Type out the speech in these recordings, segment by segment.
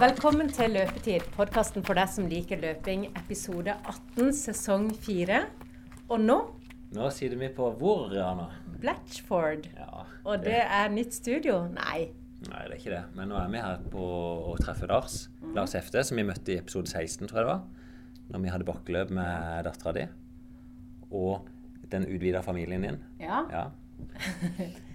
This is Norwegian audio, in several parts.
Velkommen til Løpetid, podkasten for deg som liker løping, episode 18, sesong 4. Og nå Nå sitter vi på hvor, Rihanna? Blatchford. Ja, Og det er nytt studio? Nei. Nei, det er ikke det. Men nå er vi her på å treffe Lars. Lars Hefte, som vi møtte i episode 16, tror jeg det var. Når vi hadde bakkeløp med dattera di. Og den utvida familien din. Ja. Ja.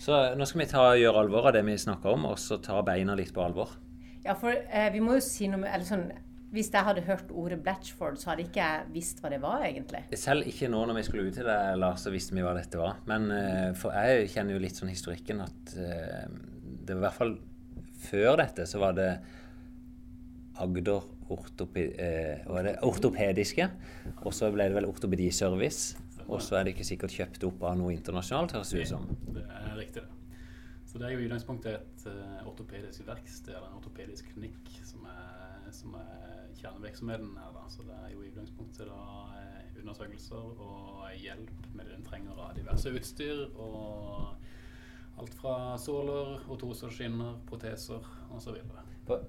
Så nå skal vi ta, gjøre alvor av det vi snakker om, og så ta beina litt på alvor. Ja, for eh, vi må jo si noe med Eller sånn Hvis jeg hadde hørt ordet Blatchford, så hadde ikke jeg visst hva det var, egentlig. Selv ikke nå når vi skulle ut til det, Lars, så visste vi hva dette var. Men eh, for jeg kjenner jo litt sånn historikken at eh, det var i hvert fall før dette så var det Agder ortopi, eh, det ortopediske. Og så ble det vel ortopediservice. Og så er det ikke sikkert kjøpt opp av noe internasjonalt, høres det ut som. Det er riktig, det. Så det er jo i utgangspunktet et uh, ortopedisk verksted, eller en ortopedisk klinikk, som er, som er kjernevirksomheten her. Da. Så det er jo i utgangspunktet da eh, undersøkelser og hjelp med det en trenger av diverse utstyr. Og alt fra såler, ortoser, skinner, proteser osv. For,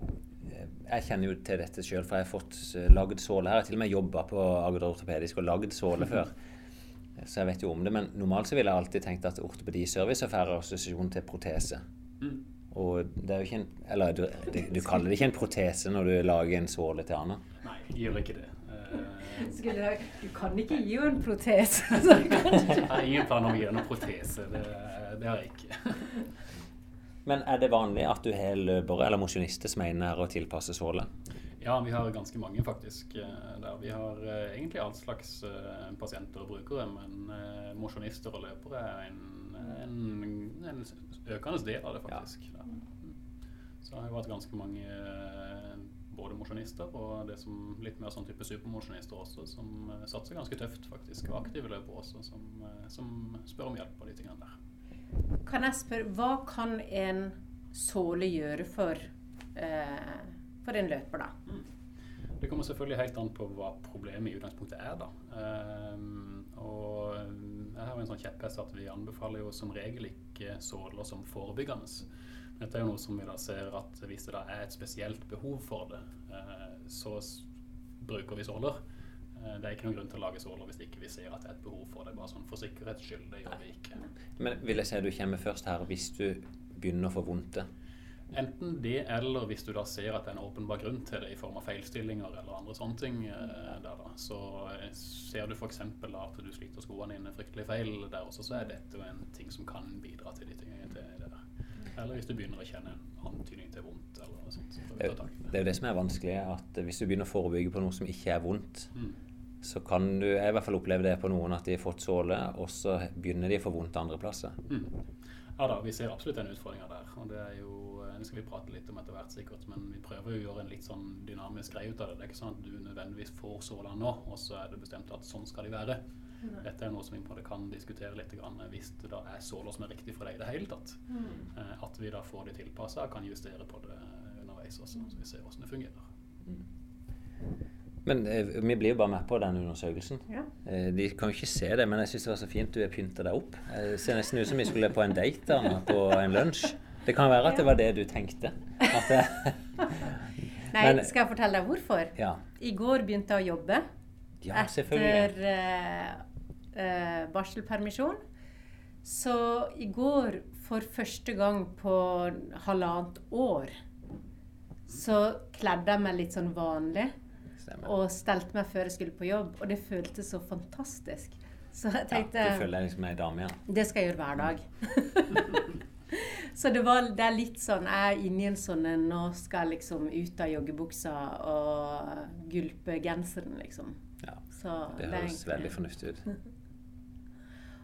eh, Jeg kjenner jo til dette sjøl, for jeg har fått lagd såle her. Jeg har til og med jobba på Agder ortopedisk og lagd såle før. Så jeg vet jo om det. Men normalt så ville jeg alltid tenkt at ortopediservice er færre assosiasjon til protese. Mm. Og det er jo ikke en Eller du, du, du kaller det ikke en protese når du lager en såle til Anna. Nei, gjør ikke det. Eh, Skulle, du kan ikke gi henne en protese. jeg har ingen plan om å gjøre en protese. Det, det har jeg ikke. Men er det vanlig at du har løpere eller mosjonister som er inne her og tilpasser såle? Ja, vi har ganske mange faktisk eh, der. Vi har eh, egentlig all slags eh, pasienter og brukere, men mosjonister og løpere er en, en, en økende del av det faktisk. Ja. Så det har jo vært ganske mange både mosjonister og det som litt mer sånn type supermosjonister også, som satser ganske tøft faktisk, og aktive løpere også, som, som spør om hjelp på de tingene der. Kan jeg spørre, hva kan en såle gjøre for, eh, for en løper, da? Det kommer selvfølgelig helt an på hva problemet i utgangspunktet er. da. Um, og jeg har jo en sånn kjepphest at vi anbefaler jo som regel ikke såler som forebyggende. Men Dette er jo noe som vi da ser at hvis det da er et spesielt behov for det, uh, så s- bruker vi såler. Eh, det er ikke noen grunn til å lage såler hvis ikke vi ser at det er et behov for det. Bare sånn for sikkerhets skyld. Det gjør vi ikke. Men vil jeg si at du kommer først her hvis du begynner å få vondt? Enten det, eller hvis du da ser at det er en åpenbar grunn til det i form av feilstillinger eller andre sånne ting, eh, der da, så eh, ser du f.eks. at du sliter skoene dine fryktelig feil der også, så er dette jo en ting som kan bidra til de tingene til det der. Eller hvis du begynner å kjenne en antydning til vondt eller noe sånt. Så Det, det er jo det som er vanskelig, at hvis du begynner å forebygge på noe som ikke er vondt, Mm. så kan du Jeg i hvert fall oppleve det på noen at de har fått såle, og så begynner de å få vondt andre plasser. Mm. Ja da, vi ser absolutt den utfordringa der. Og det er jo Det skal vi prate litt om etter hvert, sikkert. Men vi prøver jo å gjøre en litt sånn dynamisk greie ut av det. Det er ikke sånn at du nødvendigvis får såla nå, og så er det bestemt at sånn skal de være. Dette er noe som vi på en kan diskutere litt grann, hvis det da er såler som er riktig for deg i det hele tatt. Eh, At vi da får det tilpassa og kan justere på det underveis også, så vi ser hvordan det fungerer. Men eh, vi blir jo bare med på den undersøkelsen. Ja. Eh, de kan jo ikke se det, men jeg syns det var så fint du har pynta deg opp. Det ser nesten ut som vi skulle på en date da, nå, på en lunsj. Det kan være at det var det du tenkte. Det, Nei, Men- skal jeg fortelle deg hvorfor? ja. I går begynte jeg å jobbe ja, selvfølgelig. etter eh, eh, barselpermisjon. Så i går, for første gang på halvannet år, så kledde jeg meg litt sånn vanlig. Stemmer. og stelte meg før jeg skulle på jobb. Og det føltes så fantastisk. Så jeg Ja, tenkte du føler deg liksom ei dame igjen. det skal jeg gjøre hver dag. så det, var, det er litt sånn Jeg er inni en sånn Nå skal jeg liksom ut av joggebuksa og gulpe genseren, liksom. Ja, Så det høres egentlig- veldig fornuftig ut.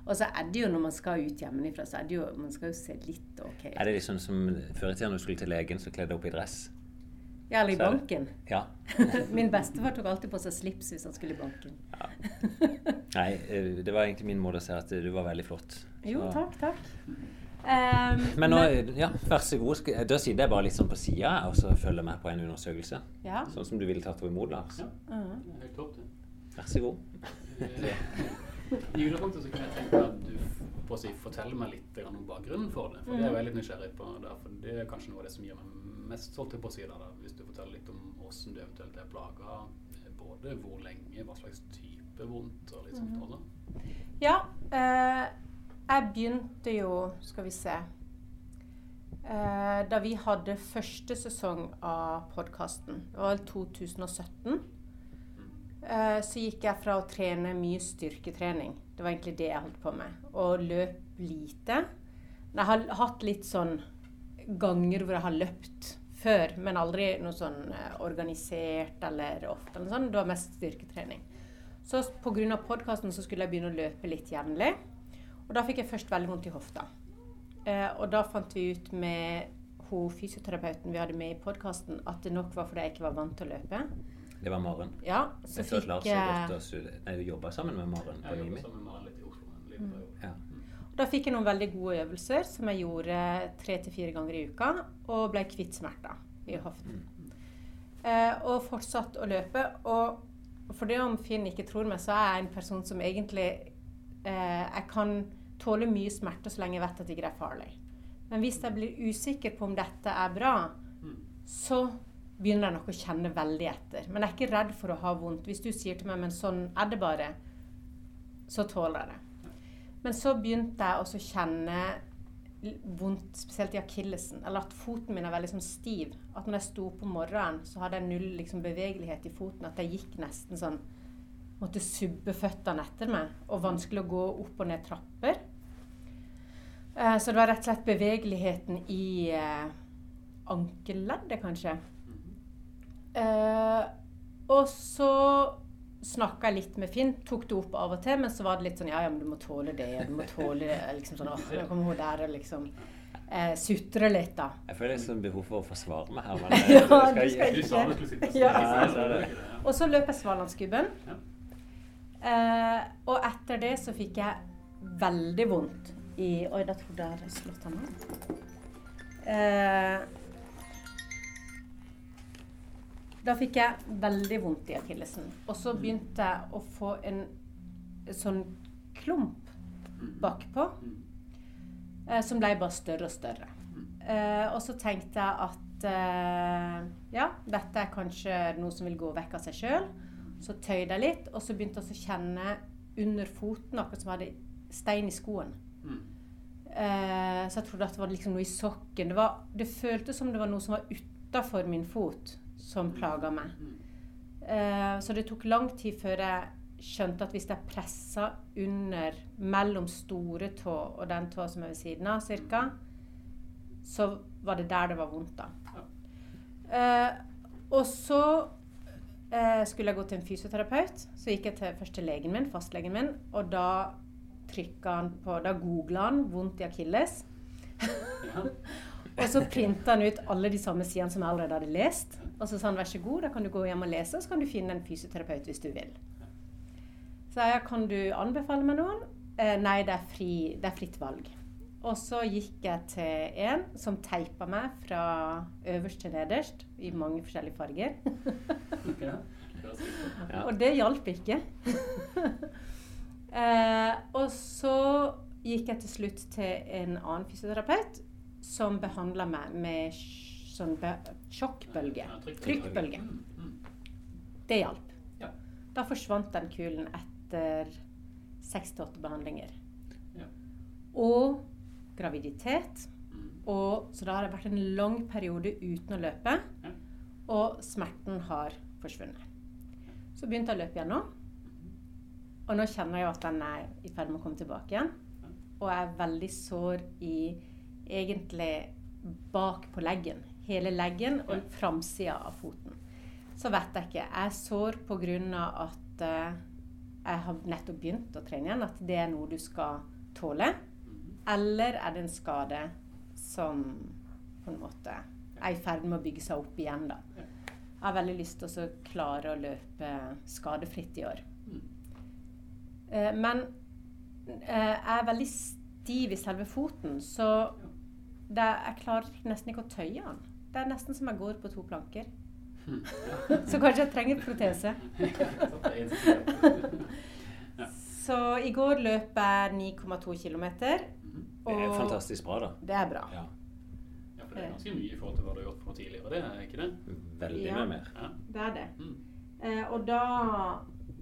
Og så er det jo når man skal ut hjemmefra, så er det jo Man skal jo se litt OK ut. Er det liksom som før i tida når du skulle til legen, så kledde du opp i dress? Ja, eller i så det- banken. Ja. Min bestefar tok alltid på seg slips hvis han skulle i banken. ja. Nei, eh, det var egentlig min måte å si at du var veldig flott. Jo, takk, takk. Um, Men nå, ja, vær så god. Skal- Da sitter jeg bare litt sånn på sida og så følger med på en undersøkelse. ja. Sånn som du ville tatt henne imot, Lars. Ja. Uh Det det. Vær så god. I utgangspunktet så kunne jeg tenke at du på å si, forteller meg litt om bakgrunnen for det. For det er jeg veldig nysgjerrig på. Der, for det er kanskje noe av det som gir meg mest holdt på å si da, hvis du forteller litt om hvordan du eventuelt er plaga, både hvor lenge, hva slags type vondt og litt sånt Mhm. også. Ja, eh, jeg begynte jo Skal vi se eh, Da vi hadde første sesong av podkasten, det var vel 2017, eh, så gikk jeg fra å trene mye styrketrening Det var egentlig det jeg holdt på med. Og løp lite. Jeg har hatt litt sånn ganger hvor jeg har løpt før, men aldri noe sånn eh, organisert eller ofte. Eller sånn. Det var mest styrketrening. Så pga. podkasten så skulle jeg begynne å løpe litt jevnlig. Og da fikk jeg først veldig vondt i hofta. Eh, og da fant vi ut med hun fysioterapeuten vi hadde med i podkasten, at det nok var fordi jeg ikke var vant til å løpe. Det var Maren. Ja, så Jeg tror fikk Lars har gått og Nei, du jobba sammen med Maren på Jeg jobber sammen med Maren litt i Oslo en liten periode. Ja. Da fikk jeg noen veldig gode øvelser som jeg gjorde tre til fire ganger i uka, og ble kvitt smerter i hoften. Eh, og fortsatt å løpe. Og for det om Finn ikke tror meg, så er jeg en person som egentlig eh, Jeg kan tåle mye smerte så lenge jeg vet at det ikke er farlig. Men hvis jeg blir usikker på om dette er bra, Mm. så begynner jeg nok å kjenne veldig etter. Men jeg er ikke redd for å ha vondt. Hvis du sier til meg men sånn er det bare, så tåler jeg det. Men så begynte jeg også å kjenne vondt, spesielt i akillesen. Eller at foten min er veldig sånn stiv. At når jeg sto opp om morgenen, så hadde jeg null liksom, bevegelighet i foten. At jeg gikk nesten sånn Måtte subbe føttene etter meg. Og vanskelig å gå opp og ned trapper. Eh, så det var rett og slett bevegeligheten i eh, ankelleddet, kanskje. Eh, og så snakka jeg litt med Finn, tok det opp av og til, men så var det litt sånn Ja, ja, men du må tåle det, ja, du må tåle det. Liksom sånn, åh, nå kommer hun der og liksom eh, sutrer litt, da. Jeg føler liksom behov for å forsvare meg her, men Ja, skal jeg- Ja. det er det det. ikke det, ja. Og så løp jeg Svalandsgubben. Ja. Eh, og etter det så fikk jeg veldig vondt i Oi, da trodde jeg hadde slått han av. Eh, da fikk jeg veldig vondt i akillesen. Og så begynte jeg å få en sånn klump bakpå eh, som ble bare større og større. Eh, og så tenkte jeg at eh, ja, dette er kanskje noe som vil gå vekk av seg sjøl. Så tøyde jeg litt, og så begynte jeg å kjenne under foten, akkurat som hadde stein i skoen. Eh, så jeg trodde at det var liksom noe i sokken. Det, var, det føltes som det var noe som var utafor min fot, som plaga meg. Eh, så det tok lang tid før jeg skjønte at hvis jeg pressa under mellom store tå og den tå som er ved siden av, cirka, så var det der det var vondt, da. Eh, og så eh, skulle jeg gå til en fysioterapeut. Så gikk jeg til, først til legen min, fastlegen min, og da trykka han på Da googla han 'vondt i akilles'. Ja. Og så printa han ut alle de samme sidene som jeg allerede hadde lest. Og så sa han vær så god, da kan du gå hjem og lese, og så kan du finne en fysioterapeut hvis du vil. Så sa jeg kan du anbefale meg noen? Eh, nei, det er, fri, det er fritt valg. Og så gikk jeg til en som teipa meg fra øverst til nederst i mange forskjellige farger. Ja. Og det hjalp ikke. eh, og så gikk jeg til slutt til en annen fysioterapeut som behandla meg med sånn sjokkbølge. Trykkbølge. Mm, mm. Det hjalp. Ja. Da forsvant den kulen etter seks til åtte behandlinger. Ja. Og graviditet. Mm. Og, så da har det vært en lang periode uten å løpe. Og smerten har forsvunnet. Så begynte jeg å løpe igjen nå. Og nå kjenner jeg at den er i ferd med å komme tilbake igjen. Og jeg er veldig sår i egentlig bak på leggen. Hele leggen og framsida av foten. Så vet jeg ikke. Jeg er sår pga. at eh, jeg har nettopp begynt å trene igjen. At det er noe du skal tåle. Eller er det en skade som på en måte er i ferd med å bygge seg opp igjen, da. Jeg har veldig lyst til å klare å løpe skadefritt i år. Eh, men eh, jeg er veldig stiv i selve foten, så det, jeg klarer nesten ikke å tøye den. Det er nesten som jeg går på to planker. Mm. Så kanskje jeg trenger protese. Så i går løp jeg 9,2 km. Mhm. Det er Og- fantastisk bra, da. Det er bra. Ja. Ja, For det er ganske mye i forhold til hva du har gjort på tidligere, det er ikke det? Veldig Ja. mye mer. Ja. Det er det. Mm. Eh, og da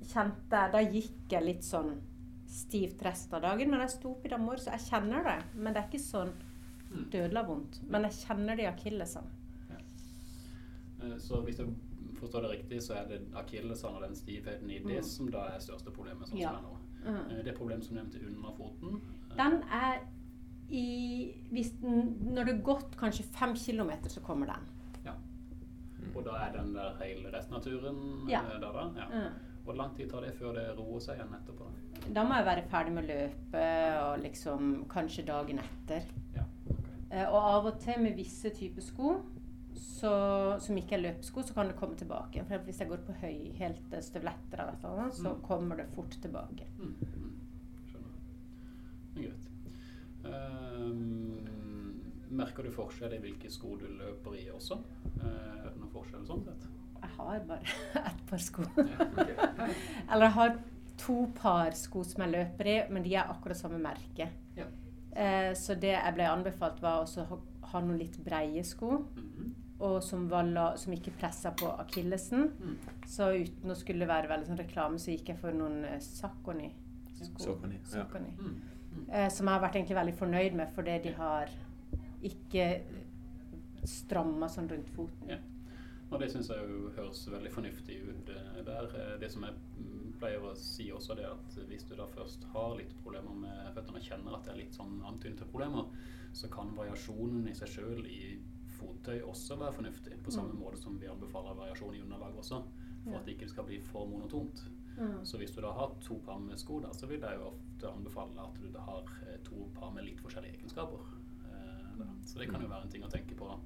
kjente Da gikk jeg litt sånn stivt resten av dagen. Men jeg sto opp i dag morges, så jeg kjenner det. Men det er ikke sånn Mm. dødelig vondt. Men jeg kjenner det i akillesene. Ja. Så hvis jeg forstår det riktig, så er det akillesene og den stivheten i det Mm. som da er største problemet, sånn Ja. som er nå. Mm. Eh, Det problemet som nevnte under foten eh, Den er i hvis den, Når det har gått kanskje fem kilometer, så kommer den. Ja. Og da er den der hele resten av turen Ja. eh, der, da? Ja. Mm. Hvor lang tid tar det før det roer seg igjen etterpå? Da da må jeg være ferdig med løpet og liksom kanskje dagen etter. Ja, ok. Eh, Og av og til med visse typer sko så, som ikke er løpesko, så kan det komme tilbake. For hvis jeg går på høyhælte støvletter, eller noe, så Mm. kommer det fort tilbake. Mm, mm. Skjønner. Greit. Um, merker du forskjell i hvilke sko du løper i også? Eh, er det noen forskjell sånn sett? Jeg har bare ett par sko. Eller jeg har to par sko som jeg løper i, men de er akkurat samme merke. Ja. Eh, så det jeg ble anbefalt, var å ha, ha noen litt breie sko. Mhm. Og som, var la, som ikke pressa på akillesen. Mm. Så uten å skulle være veldig sånn reklame, så gikk jeg for noen eh, Sakoni-sko. Ja. Mm. Mm. Eh, som jeg har vært egentlig veldig fornøyd med, fordi de har ikke stramma sånn rundt foten. Og det syns jeg jo høres veldig fornuftig ut eh, der. Eh, Det som jeg mm, pleier å si også, det er at hvis du da først har litt problemer med føttene og kjenner at det er litt sånn antydning til problemer, så kan variasjonen i seg sjøl i fottøy også være fornuftig. På samme Mm. måte som vi anbefaler variasjon i underlag også, for Ja. at det ikke skal bli for monotont. Mm. Så hvis du da har to par med sko, da, så vil jeg jo ofte anbefale at du da har eh, to par med litt forskjellige egenskaper. Eh. Så det kan jo være en ting å tenke på.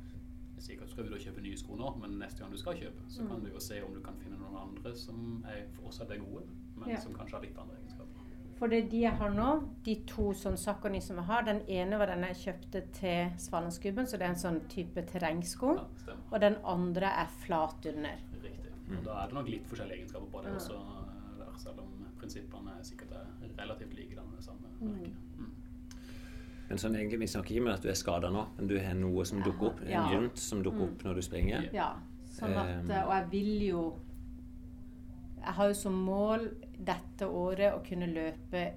Du skal og kjøpe nye sko nå, men neste gang du skal kjøpe, så kan Mm. du jo se om du kan finne noen andre som er fortsatt er gode, men Ja. som kanskje har litt andre egenskaper. For det de jeg har nå, de to sånn Saucony som jeg har, den ene var den jeg kjøpte til Svalandsgubben, så det er en sånn type terrengsko. Ja. Og den andre er flat under. Riktig. Og da er det nok litt forskjellige egenskaper på det Ja. også, eh, der, selv om prinsippene er sikkert er relativt like den samme Mm. merket. Mm. Men sånn, egentlig, vi snakker ikke om at du er skada nå, men du har noe som dukker opp. En Ja. som dukker Mm. opp når du springer. Ja. Sånn at, Um. eh, og jeg vil jo Jeg har jo som mål dette året å kunne løpe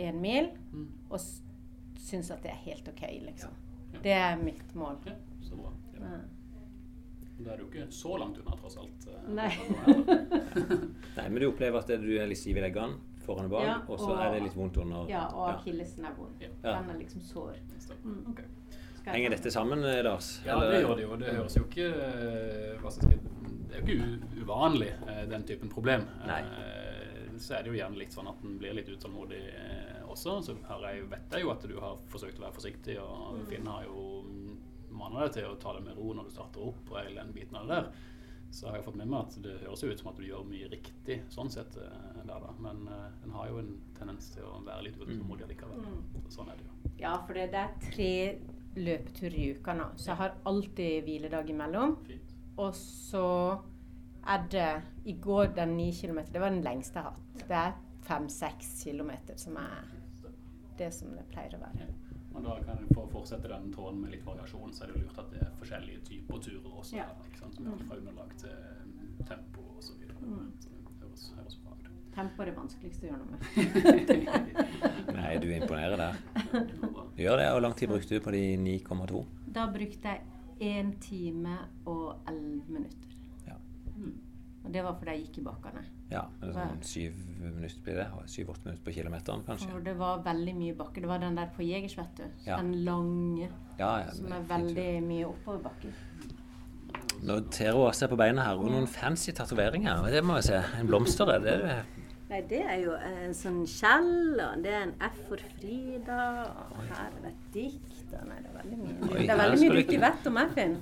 en mil, Mm. og syns at det er helt OK, liksom. Ja. Det er mitt mål. Ja, så bra. Ja. Ja. Da er du ikke så langt unna, tross alt. eh, Nei. Nei, men du opplever at du er litt stiv i leggene foran og bak, Ja, og så er det litt vondt under. Ja, og Ja. akillesen er vond. Ja. Den er liksom sår. Mm. Ok. Henger dette sammen, eh, Lars? Ja, det gjør det jo. Det høres jo ikke eh, hva skal jeg si, Det er jo ikke uvanlig, eh, den typen problem. Nei. Så er det jo gjerne litt sånn at en blir litt utålmodig også. Så her jeg, vet jeg jo at du har forsøkt å være forsiktig, og Mm. Finn har jo mana deg til å ta det med ro når du starter opp, og hele den biten av det der. Så har jeg fått med meg at det høres jo ut som at du gjør mye riktig sånn sett eh, der, da. Men uh, en har jo en tendens til å være litt utålmodig likevel. Mm. Sånn er det jo. Ja, for det, det er tre løpeturer i uka nå, så jeg har alltid hviledag imellom. Fint. Og så er det I går den ni kilometer, det var den lengste jeg har hatt. Det er fem-seks kilometer som er det som det pleier å være. Og da kan For å fortsette den tråden med litt variasjon, så er det jo lurt at det er forskjellige typer turer også. Ja. ikke sant? Som er alt fra underlag til mm, tempo og så videre. Mm. Så det høres, høres bra ut. Tempo er det vanskeligste å gjøre noe med. Nei, du imponerer der. Du gjør det. Hvor lang tid brukte du på de 9,2? Da brukte jeg 1 time og elleve minutter. Ja. Mm. Og det var fordi jeg gikk i bakkene. Ja men sånn syv minutter blir det? Syv-åtte minutter på kilometeren, kanskje? Og det var veldig mye bakke. Det var den der på Jegers, vet du. Ja. Den lange, Ja, ja, som er fint. veldig mye oppoverbakke. Nå Tero også er på beina her, og noen fancy tatoveringer. Det må vi se. En blomster, er det det? Nei, det er jo en sånn skjell, og det er en F for Frida, og her er det et dikt. og Nei, det er veldig mye. Oi, det er veldig mye du ikke ikke- vet om meg, Finn.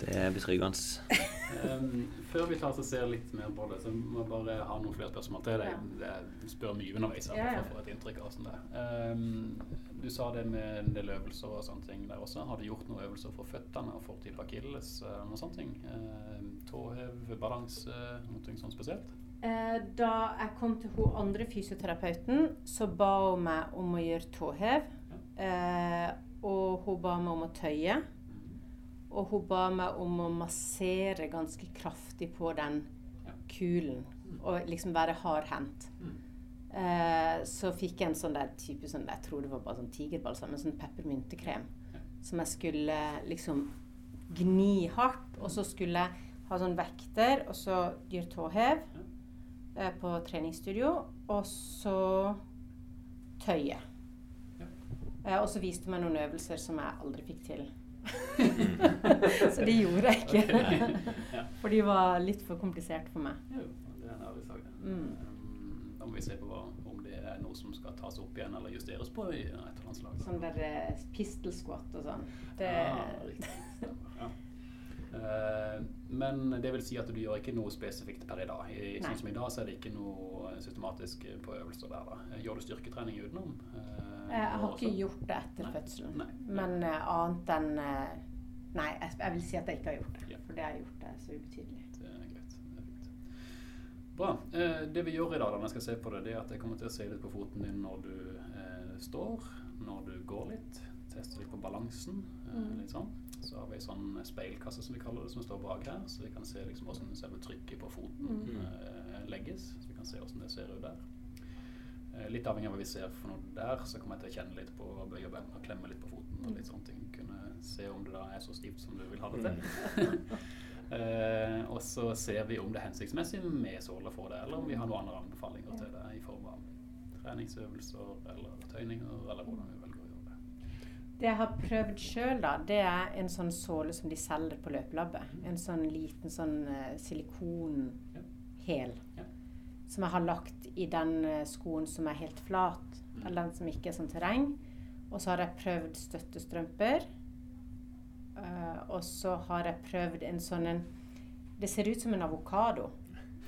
Det er betryggende. Um, før vi tar og ser litt mer på det, så må jeg bare ha noen flere spørsmål til deg. Ja. Jeg spør mye underveis Ja, ja. for å få et inntrykk av hvordan det er. Um, du sa det med en del øvelser og sånne ting der også. Har du gjort noen øvelser for føttene og for type akilles? Uh, noen sånne ting? Um, tåhev, balanse, noe sånt spesielt? Eh, Da jeg kom til hun andre fysioterapeuten, så ba hun meg om å gjøre tåhev. Eh, og hun ba meg om å tøye. Og hun ba meg om å massere ganske kraftig på den kulen. Og liksom være hardhendt. Eh, så fikk jeg en sånn der type sånn, Jeg tror det var bare sånn tigerbalsam, en sånn peppermyntekrem. Som jeg skulle liksom gni hardt. Og så skulle jeg ha sånn vekter, og så gjøre tåhev eh, på treningsstudio. Og så tøye. Eh, og så viste hun meg noen øvelser som jeg aldri fikk til. så det gjorde jeg ikke. for de var litt for komplisert for meg. Jo, det er en ærlig sak. Mm. Um, Da må vi se på hva, om det er noe som skal tas opp igjen eller justeres på i et eller annet slag. Sånn der eh, pistol squat og sånn. Det Ja, riktig. Ja. Eh, men det vil si at du gjør ikke noe spesifikt per i dag. I, sånn som i dag så er det ikke noe systematisk på øvelser der. da. Gjør du styrketrening utenom? Eh, Jeg har ikke gjort det etter Nei. fødselen. Nei. Men uh, annet enn uh, Nei, jeg, jeg vil si at jeg ikke har gjort det. Ja. For det har jeg gjort det så ubetydelig. Det er greit. Det er greit. Bra. Eh, det vi gjør i dag, da, når jeg skal se på det, det er at jeg kommer til å se litt på foten din når du eh, står, når du går litt. Teste litt på balansen. Eh, Mm. litt sånn. Så har vi en sånn speilkasse som vi kaller det, som står bak her. Så vi kan se liksom hvordan selve trykket på foten Mm. eh, legges. Så vi kan se hvordan det ser ut der. Eh, litt avhengig av hva vi ser for noe der, så kommer jeg til å kjenne litt på bøye beina og klemme litt på foten. og litt sånne ting. Kunne se om det da er så stivt som du vil ha det til. Eh, og så ser vi om det er hensiktsmessig med såler for det, eller om vi har noen andre anbefalinger til det i form av treningsøvelser eller tøyninger, eller hvordan vi velger å gjøre det. Det jeg har prøvd sjøl, da, det er en sånn såle som de selger på løpelabbet. En sånn liten sånn eh, silikonhæl. Ja. Som jeg har lagt i den eh, skoen som er helt flat, eller den som ikke er sånn terreng. Og så har jeg prøvd støttestrømper. Uh, og så har jeg prøvd en sånn en Det ser ut som en avokado.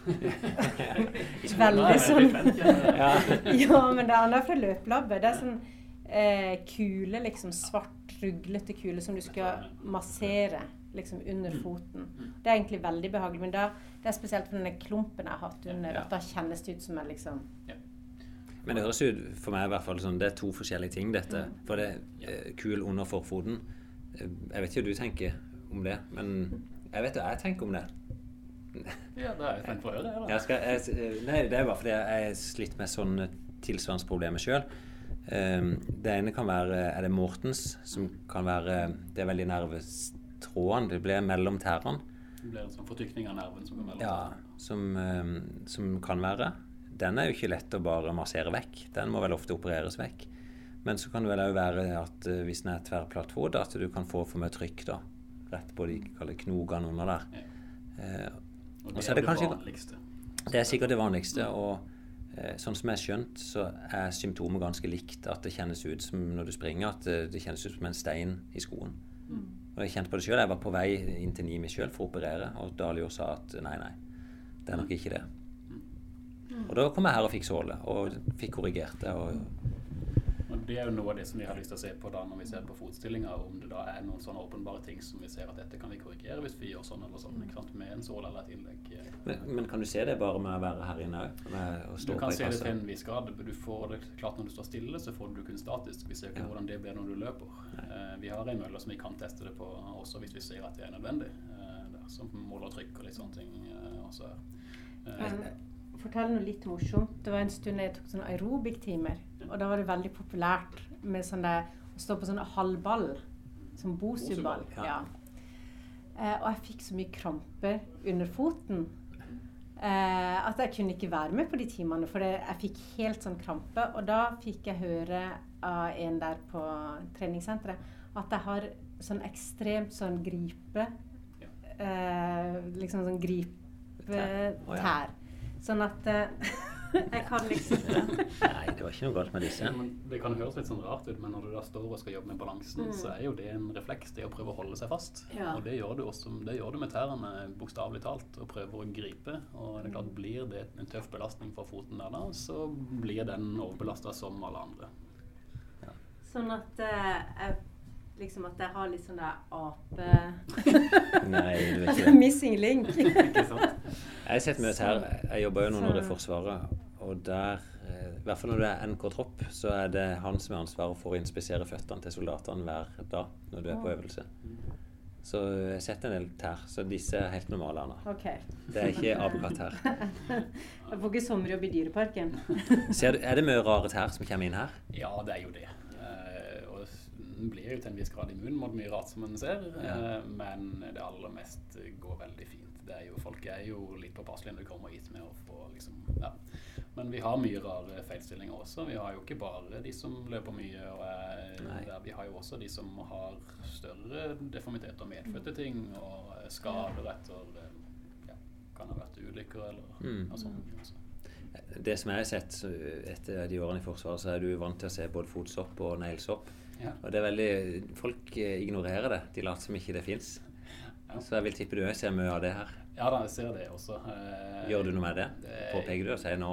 Veldig sånn Ja. Ja, men det andre er fra løpelabbet. Det er sånn eh, kule, liksom svart, ruglete kule som du skal massere liksom under foten. Det er egentlig veldig behagelig, men da, det er spesielt for denne klumpen jeg har hatt under, Ja. at da kjennes det ut som jeg liksom Men det høres ut for meg i hvert fall sånn Det er to forskjellige ting, dette. For det er kul under forfoten. Eh, Jeg vet ikke hva du tenker om det, men jeg vet hva jeg tenker om det. Ja, det har jeg tenkt på å gjøre. jeg, nei, det er bare fordi jeg har slitt med sånne tilsvarende problemer sjøl. det ene kan være Er det Mortens, som kan være Det er veldig nervetrådene. Det blir mellom tærne. Det blir en sånn fortykning av nerven som går mellom Ja, som, eh, som kan være. Den er jo ikke lett å bare massere vekk. Den må vel ofte opereres vekk. Men så kan det vel òg være at eh, hvis den er tverrplattfot, at du kan få for mye trykk da. Rett på de knogene under der. Ja. Eh, Og det er det, det det vanligste. det er sikkert det vanligste. Og sånn som jeg har skjønt, så er symptomet ganske likt. At det kjennes ut som når du springer, at det kjennes ut som en stein i skoen. Og jeg kjente på det sjøl. Jeg var på vei inn til Nimi sjøl for å operere, og Dalio sa at nei, nei, det er nok ikke det. Og da kom jeg her og fikk såle, og fikk korrigert det. Og det er jo noe av det som vi har lyst til å se på da når vi ser på fotstillinga, om det da er noen sånne åpenbare ting som vi ser at dette kan vi korrigere hvis vi gjør sånn eller sånn, ikke sant? med en sål eller et innlegg. men, men kan du se det bare med å være her inne òg? Du kan se det til en viss grad. Du får det klart Når du står stille, så får du det kun statisk. Vi ser ikke Ja. hvordan det blir når du løper. Eh, vi har en mølle som vi kan teste det på også hvis vi ser at det er nødvendig. Eh, der, som måler trykk og litt sånne ting eh, også. her. Eh, fortell noe litt morsomt. Det var en stund jeg tok sånne aerobic-timer. Og da var det veldig populært med sånn der, å stå på sånn halvball. Som bosuball. Ja. Eh, og jeg fikk så mye kramper under foten eh, at jeg kunne ikke være med på de timene. For det, jeg fikk helt sånn krampe. Og da fikk jeg høre av en der på treningssenteret at jeg har sånn ekstremt sånn gripe eh, Liksom sånn ja. gripetær. Sånn at eh, jeg kan liksom Nei, det var ikke noe galt med disse. Men det kan høres litt sånn rart ut, men når du da står og skal jobbe med balansen, Mm. så er jo det en refleks, det å prøve å holde seg fast. Ja. Og det gjør du også det gjør du med tærne, bokstavelig talt, og prøver å gripe. Og det er klart, blir det en tøff belastning for foten der da, så blir den overbelasta som alle andre. Sånn at eh, Liksom at jeg har litt sånn der ape Nei, du vet Altså ikke. missing link. Ikke sant? Jeg har sett mye her. Jeg jobber jo noen år i er Forsvaret. og der, eh, i hvert fall når det er NK-tropp, så er det han som er ansvaret for å inspisere føttene til soldatene hver dag når du er på øvelse. Så jeg setter en del tær, så disse er helt normale. Anna. Okay. Det er ikke apekatt her. Jeg får ikke sommerjobb i Dyreparken. Ser du, er det mye rare tær som kommer inn her? Ja, det er jo det. En blir jo til en viss grad immun mot mye rart som en ser, Ja. eh, men det aller mest går veldig fint. Det er jo, folk er jo litt påpasselige når de kommer hit med å få liksom, ja. Men vi har mye rare feilstillinger også. Vi har jo ikke bare de som løper mye, og er der. vi har jo også de som har større deformiteter, medfødte ting, og skader etter eh, ja, kan ha vært ulykker eller Mm. ja, sånne. Det som jeg har sett etter de årene i Forsvaret, så er du vant til å se både fotsopp og neglesopp. Ja. Og det er veldig Folk eh, ignorerer det. De later som ikke det fins. Ja. Så jeg vil tippe du òg ser mye av det her. Ja da, jeg ser det også. Eh, Gjør du noe med det? Påpeker du og sier nå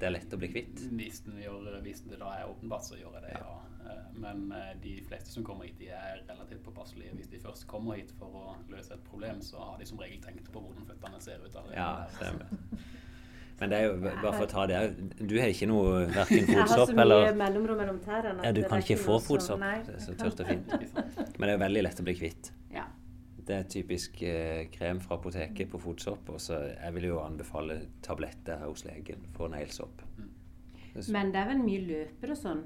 det er lett å bli kvitt? Hvis, gjør, hvis det da er åpenbart, så gjør jeg det, ja. ja. Men eh, de fleste som kommer hit, de er relativt påpasselige. Hvis de først kommer hit for å løse et problem, så har de som regel tenkt på hvordan føttene ser ut. allerede. Ja, stemmer. Men det er jo bare for å ta det Du har ikke noe verken Jeg har så mye eller mellomrom mellom tærne. ja, Du kan ikke få fotsopp. Det er så tørt og fint. Men det er jo veldig lett å bli kvitt. Ja. Det er typisk eh, krem fra apoteket på fotsopp. Og så jeg vil jo anbefale tabletter hos legen for neglesopp. Men det er vel mye løpere og sånn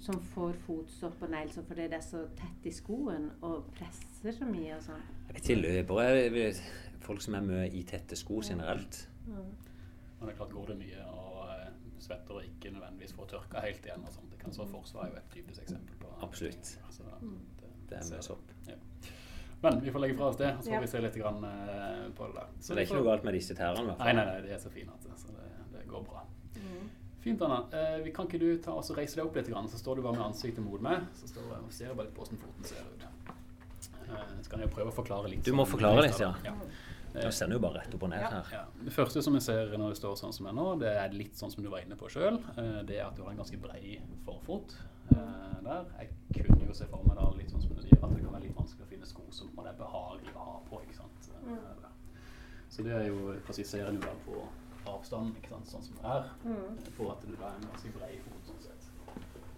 som får fotsopp og neglesopp fordi det er så tett i skoen og presser så mye og sånn. Jeg vet ikke, løpere Folk som er mye i tette sko generelt. Men det er klart går det mye og eh, svetter og ikke nødvendigvis får tørka helt igjen. og sånt. Det kan så Forsvaret er jo et typisk eksempel på. Absolutt. Altså, Det er ser mye jeg. sopp. Ja. Men vi får legge fra oss det, og så får Ja. vi se litt grann, eh, på det der. Så det er ikke får- noe galt med disse tærne? Nei, nei, nei, de er så fine at det, så det, det går bra. Fint, Anna. Eh, vi kan ikke du ta oss og reise deg opp litt, grann, så står du bare med ansiktet mot meg. Så står jeg og ser bare litt på hvordan foten ser ut. Eh, så kan jeg prøve å forklare litt. Du må sånn forklare litt ja. av Nå ser den jo bare rett opp og ned her. Ja. Det første som jeg ser når det står sånn som jeg nå, det er litt sånn som du var inne på sjøl. Det er at du har en ganske brei forfot eh, der. Jeg kunne jo se for meg da litt sånn som du sier, at det kan være litt vanskelig å finne sko som man er behagelig å ha på. ikke sant? Mm. Så det er jo presiserer du da på avstand, ikke sant, sånn som det er, for at du da er en ganske brei fot sånn sett.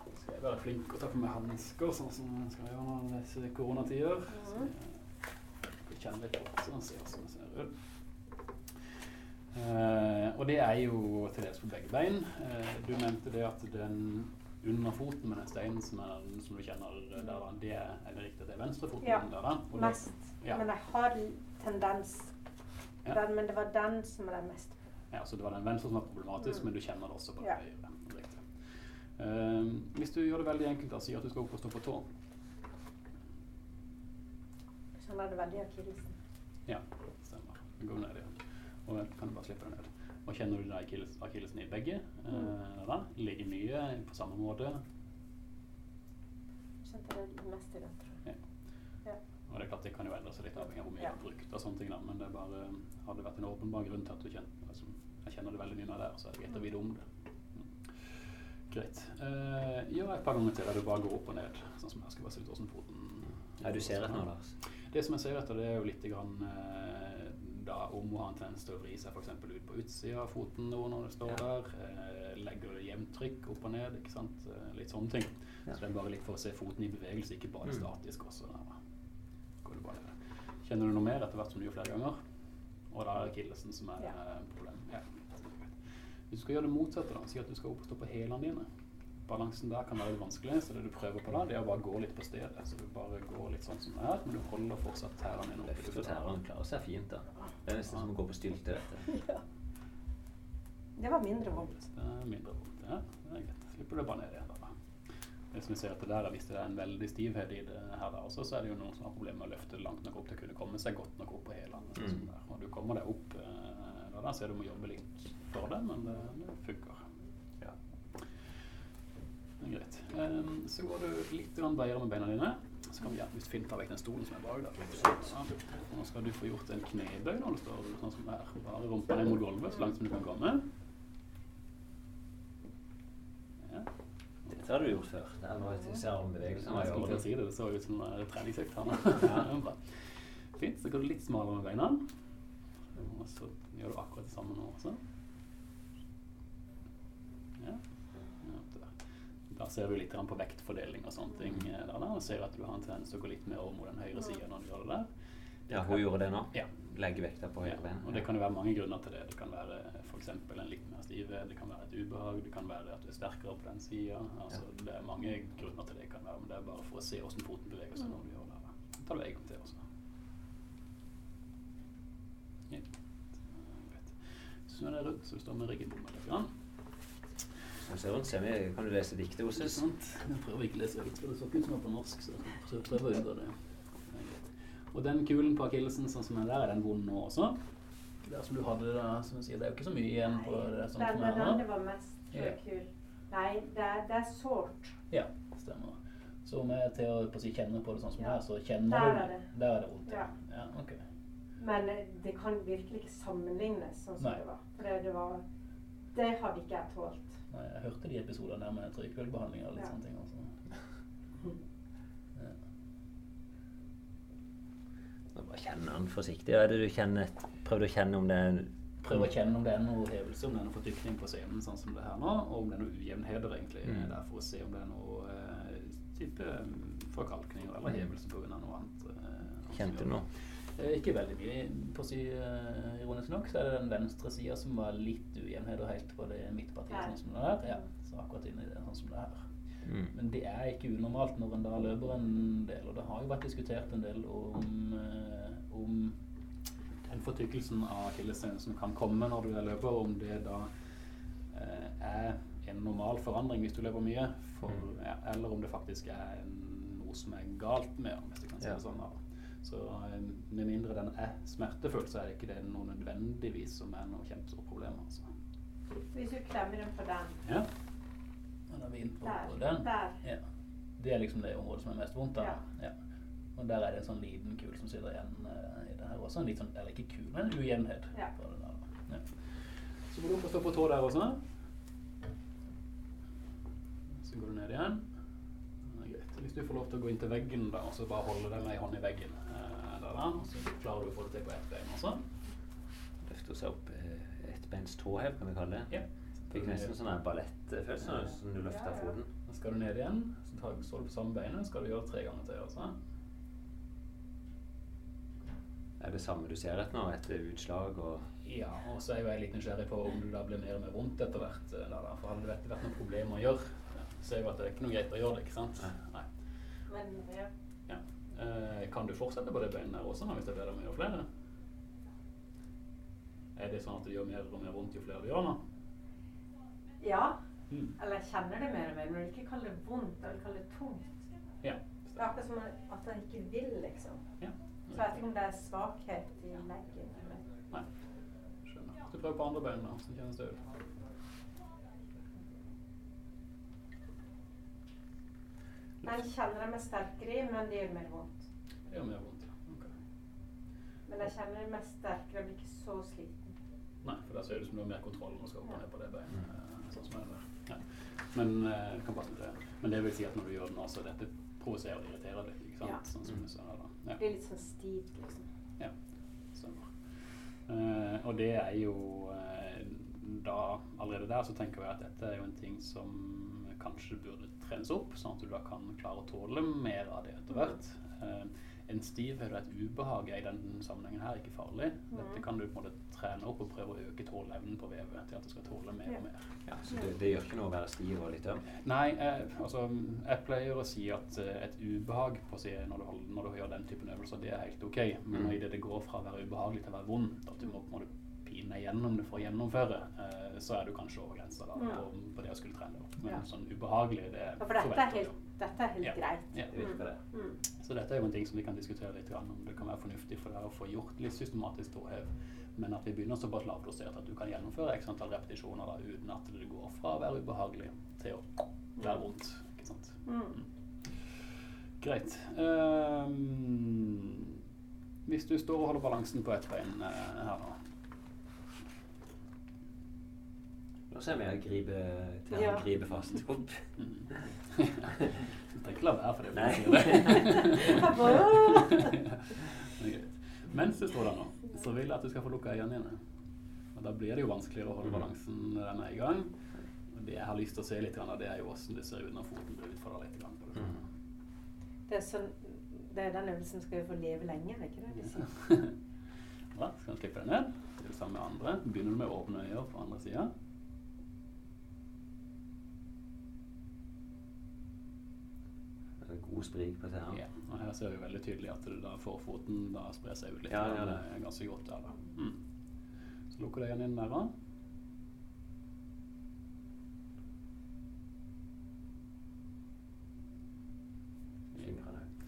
Så skal jeg være flink og ta på meg hansker, sånn som jeg skal gjøre når disse koronatider. Så kjenne litt på sånn sånn ser ut. Eh, og det er jo til dels på begge bein. Uh, du nevnte det at den under foten med den steinen som, er, som du kjenner der, da, det er, er det riktig at det er venstrefoten Ja, der, da? Og det- Mest. Ja. Men jeg har tendens Ja. den, Men det var den som er den mest. Ja, så det var den venstre som var problematisk, men du kjenner det også på Ja. høyre. Eh, hvis du gjør det veldig enkelt, da, sier at du skal opp og stå på tå. Sånn er det veldig akillesen. Ja, stemmer. Går ned igjen. Og jeg kan du bare slippe deg ned. Og kjenner du da akilles, akillesen i begge? Eh. Ligger mye på samme måte? Kjente det mest i den, tror jeg. Og det er klart det kan jo endre seg litt avhengig av hvor mye Ja. du har brukt. og sånne ting da, Men det er bare, hadde det vært en åpenbar grunn til at du kjenner altså, Jeg kjenner det veldig mye der, så er det greit å vite om det. Mm. Greit. Eh, gjør et par ganger til der du bare går opp og ned. Sånn som jeg skal bare se litt hvordan foten Ja, du ser etter nå, Lars. Det som jeg ser etter, det er jo litt grann, eh, da om hun har en tendens til å vri seg f.eks. ut på utsida av foten nå når det står Ja. der. Eh, legger jevnt trykk opp og ned, ikke sant. Eh, litt sånne ting. Ja. Så det er bare litt for å se foten i bevegelse, ikke bare Mm. statisk også. Da går det bare. Kjenner du noe mer etter hvert som du gjør flere ganger? Og da er det akillesen som er Ja. eh, problemet. Ja. Hvis du skal gjøre det motsatte, da, si at du skal opp og stå på hælene dine. Balansen der kan være litt vanskelig, så det du prøver på da, det er å bare gå litt på stedet. Så du bare går litt sånn som det er, men du holder fortsatt tærne dine Løfte tærne klarer seg fint, da. Det er nesten som å gå på stylte. dette. Det var mindre vondt. Det er mindre vondt. Ja, det er greit. Slipper du bare ned igjen. da. Hvis vi ser etter der, er Hvis det er en veldig stivhet i det her, der også, så er det jo noen som har problemer med å løfte det langt nok opp til å kunne komme seg godt nok opp på hælene. Mm. Sånn der. Og du kommer deg opp eh, da, er det du må jobbe litt for det, men det, det funker. Ja. Greit. Um, så går du litt bedre bredere med beina dine. Så kan vi gjerne fint ta vekk den stolen som er bak der. Ja. Og Nå skal du få gjort en knebøy når du står sånn som det er. Bare rumpa ned mot gulvet så langt som du kan komme. Ja. Dette har du gjort før. Det er noe at jeg ser armbevegelsene Jeg skulle til å si det, det så ut som en treningsøkt her. Ja. Fint. Så går du litt smalere med beina. Og så gjør du akkurat det samme nå også. Ser vi litt på vektfordeling og sånne ting. eh, Der, da, og ser at du har en tendens til å gå litt mer over mot den høyre sida når du gjør det der. Ja, hun gjorde det nå. Ja. Legge vekta på Ja, høyre ben. og det kan jo være mange grunner til det. Det kan være f.eks. en litt mer stive, det kan være et ubehag, det kan være at du er sterkere på den sida. Altså, Det er mange grunner til det kan være, men det er bare for å se hvordan foten beveger seg når du gjør det. da. tar du en gang til også. Ja. nå Snu deg rundt så du står med ryggen bommet litt. grann. Ser hun, ser vi, kan du lese diktet hos oss? Jeg prøver ikke å lese høyt, for det så ikke ut som det var på norsk. så jeg prøver å unngå det. Er. Og den kulen på akillesen sånn som den der, er den vond nå også? Der som du hadde det da, som du sier, det er jo ikke så mye igjen på det som Den som det er den det var mest Ja. kul. Nei, det, er- det er sårt. Ja, stemmer. Så om jeg til å på å si, kjenne på det sånn som Ja. det er, så kjenner Der du er det. Der er det vondt, ja. Ja. ja ok. Men eh, det kan virkelig ikke sammenlignes sånn som Nei. det var. For det, det var Det hadde ikke jeg tålt. Nei, jeg hørte de episodene der med trykvelbehandling og litt Ja. sånne ting. Altså. Ja. Bare kjenne den forsiktig. Hva er det du kjenner? Prøv å kjenne om det er Prøv å kjenne om det er noe hevelse, om det er noe fortykning på scenen, sånn som det her nå, og om det er noe ujevnheter egentlig. Mm. Der for å se om det er noe eh, type mm, forkalkninger eller hevelse pga. noe annet. eh, Kjente du noe? Eh, Ikke veldig mye. På å si, eh, ironisk nok så er det den venstre sida som var litt ujevnheter helt på det midtpartiet, sånn som det er. Ja, så akkurat inni det, sånn som det er. Mm. Men det er ikke unormalt når en da løper en del, og det har jo vært diskutert en del om, eh, om den fortykkelsen av akilleshælen som kan komme når du er løper, om det da eh, er en normal forandring hvis du løper mye, for, Mm. ja, eller om det faktisk er en, noe som er galt med den, hvis du kan si Ja. det sånn. Så eh, med mindre den er smertefull, så er det ikke det noe nødvendigvis som er noe kjempestort problem. Altså. Hvis du klemmer den på den Ja. Da er vi inne på, på den. Der. Ja. Det er liksom det området som er mest vondt. da. Ja. Ja. Og der er det en sånn liten kul som sitter igjen uh, i det her også. En litt sånn, eller ikke kul, men en ujevnhet. Ja. Ja. Så må du opp og stå på tå der også. Så går du ned igjen. Greit. Hvis du får lov til å gå inn til veggen da, og så bare holde deg med ei hånd i veggen der, da. Og så klarer du å få det til på ett bein også. Løfte seg opp eh, ettbeins tåhev, kan vi kalle det. Ja. Fikk nesten sånn ballettfølelse når du løfta Ja, ja. foten. Så skal du ned igjen. Så tar, står du på samme beinet. Skal du gjøre tre ganger til også. Er det samme du ser etter nå, etter utslag og Ja, og så er jo jeg litt nysgjerrig på om du da blir mer og mer vondt etter hvert. eh, da. For hadde det vært, noen noe problem å gjøre, så er jo at det er ikke noe greit å gjøre det, ikke sant? Nei. Men ja. Eh, kan du fortsette på det beinet der også, hvis det blir med å gjøre flere? Er det sånn at det gjør mer og mer vondt jo flere du gjør nå? ja. Mm. Eller jeg kjenner det mer og mer, men jeg vil ikke kalle det vondt. Jeg vil kalle det tungt. Ja. Det er akkurat som at han ikke vil, liksom. ja. Så jeg vet ikke om det er svakhet i leggen. Nei. Skjønner. Skal du prøver på andre bein, da, så kjennes det ut. Den kjenner jeg meg sterkere i, men det gjør mer vondt. Det gjør mer vondt, ja. Ok. Men jeg kjenner meg sterkere, jeg blir ikke så sliten. Nei, for da ser det ut som du har mer kontroll når du skal opp og ned på det beinet. eh, Sånn som det der. Ja. Men eh, det kan passe det. Men det vil si at når du gjør den også, så dette provoserer og irriterer deg, ikke sant? Ja. Sånn som du sa her da. Ja. Det blir litt sånn stivt, liksom. Ja, stemmer. Uh, og det er jo uh, da Allerede der så tenker jeg at dette er jo en ting som kanskje burde trenes opp, sånn at du da kan klare å tåle mer av det etter hvert. Eh, en stivhet og et ubehag er i denne sammenhengen her ikke farlig. Dette kan du på en måte trene opp og prøve å øke tåleevnen på vevet til at det skal tåle mer Ja. og mer. Ja, så det, det gjør ikke noe å være stiv og litt øm? Nei, eh, altså jeg pleier å si at eh, et ubehag på å si, når, du holder, når du gjør den typen øvelser, det er helt ok. Men Mm. idet det går fra å være ubehagelig til å være vondt, at du må på en måte pine gjennom det for å gjennomføre, eh, så er du kanskje over grensa da, Ja. på, på det å skulle trene opp. Men Ja. sånn ubehagelig, det Ja, for dette er helt, dette er helt Ja. greit. Ja. Det. Mm. Så dette er jo en ting som vi kan diskutere litt om det kan være fornuftig for deg å få gjort litt systematisk tåhev, men at vi begynner såpass lavdosert at du kan gjennomføre x antall repetisjoner da, uten at det går fra å være ubehagelig til å være vondt. Ikke sant? Mm. Greit. Um, hvis du står og holder balansen på ett bein eh, her nå Nå ser vi jeg gripe til Ja. å gripe fast. Opp. mm. Du trenger ikke la være for det. Nei. det. Det er greit. Mens du står der nå, så vil jeg at du skal få lukka øynene dine. Og da blir det jo vanskeligere å holde Mhm. balansen når den er i gang. Og Det jeg har lyst til å se litt, det er jo hvordan det ser ut når foten blir utfordra litt. Grann på det. Det er, sånn, det er den øvelsen skal jo få leve lenge, er ikke det de sier? Bra, kan du slippe deg ned. Gjør det samme med andre. Begynner du med åpne øyne på andre sida. Det er God sprik på tærne. Ja, og her ser vi veldig tydelig at det da forfoten da sprer seg ut litt. Ja, ja, det er ganske godt der, da. Mm. Så lukker du øynene inn mer.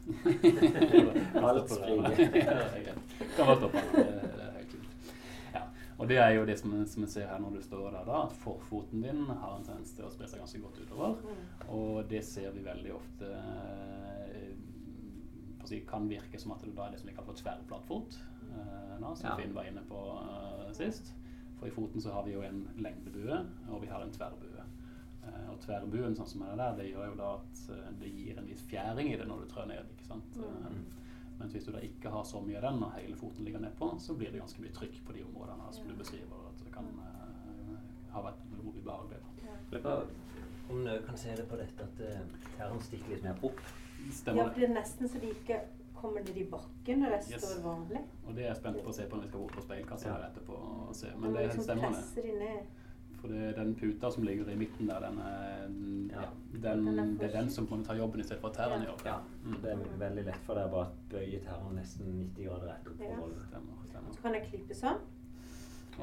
Alt spriker. kan bare stoppe. Det, det er helt fint. Ja. Og det er jo det som, som vi ser her når du står der, da, at forfoten din har en tendens til å spre seg ganske godt utover. Og det ser vi veldig ofte eh, på si, kan virke som at det da er det som vi kaller for tverrplattfot, eh, nå, som Ja. Finn var inne på uh, sist. For i foten så har vi jo en lengdebue, og vi har en tverrbue. Eh, og tverrbuen sånn som er der, det gjør jo da at det gir en viss fjæring i det når du trør ned. ikke sant? Eh, mens hvis du da ikke har så mye av den, og hele foten ligger nedpå, så blir det ganske mye trykk på de områdene som du beskriver. At det kan uh, ha vært noe ubehagelig. da. Om du kan se det på dette at uh, tærne stikker litt mer opp. Stemmer Stemmer Ja, det er nesten så de ikke kommer ned i bakken når det Yes. står vanlig. Og det er jeg spent på å se på når vi skal bort på speilkassa Ja. her etterpå. og se. Men det, det liksom stemmer, det. For det, er den puta som ligger i midten der, den er, ja, den, Den er det er den som på en måte tar jobben i stedet for at tærne gjør det. Ja, Mm. det er veldig lett for deg bare å bøye tærne nesten 90 grader rett opp. Ja. og. Stemmer, stemmer. Så kan jeg klippe sånn.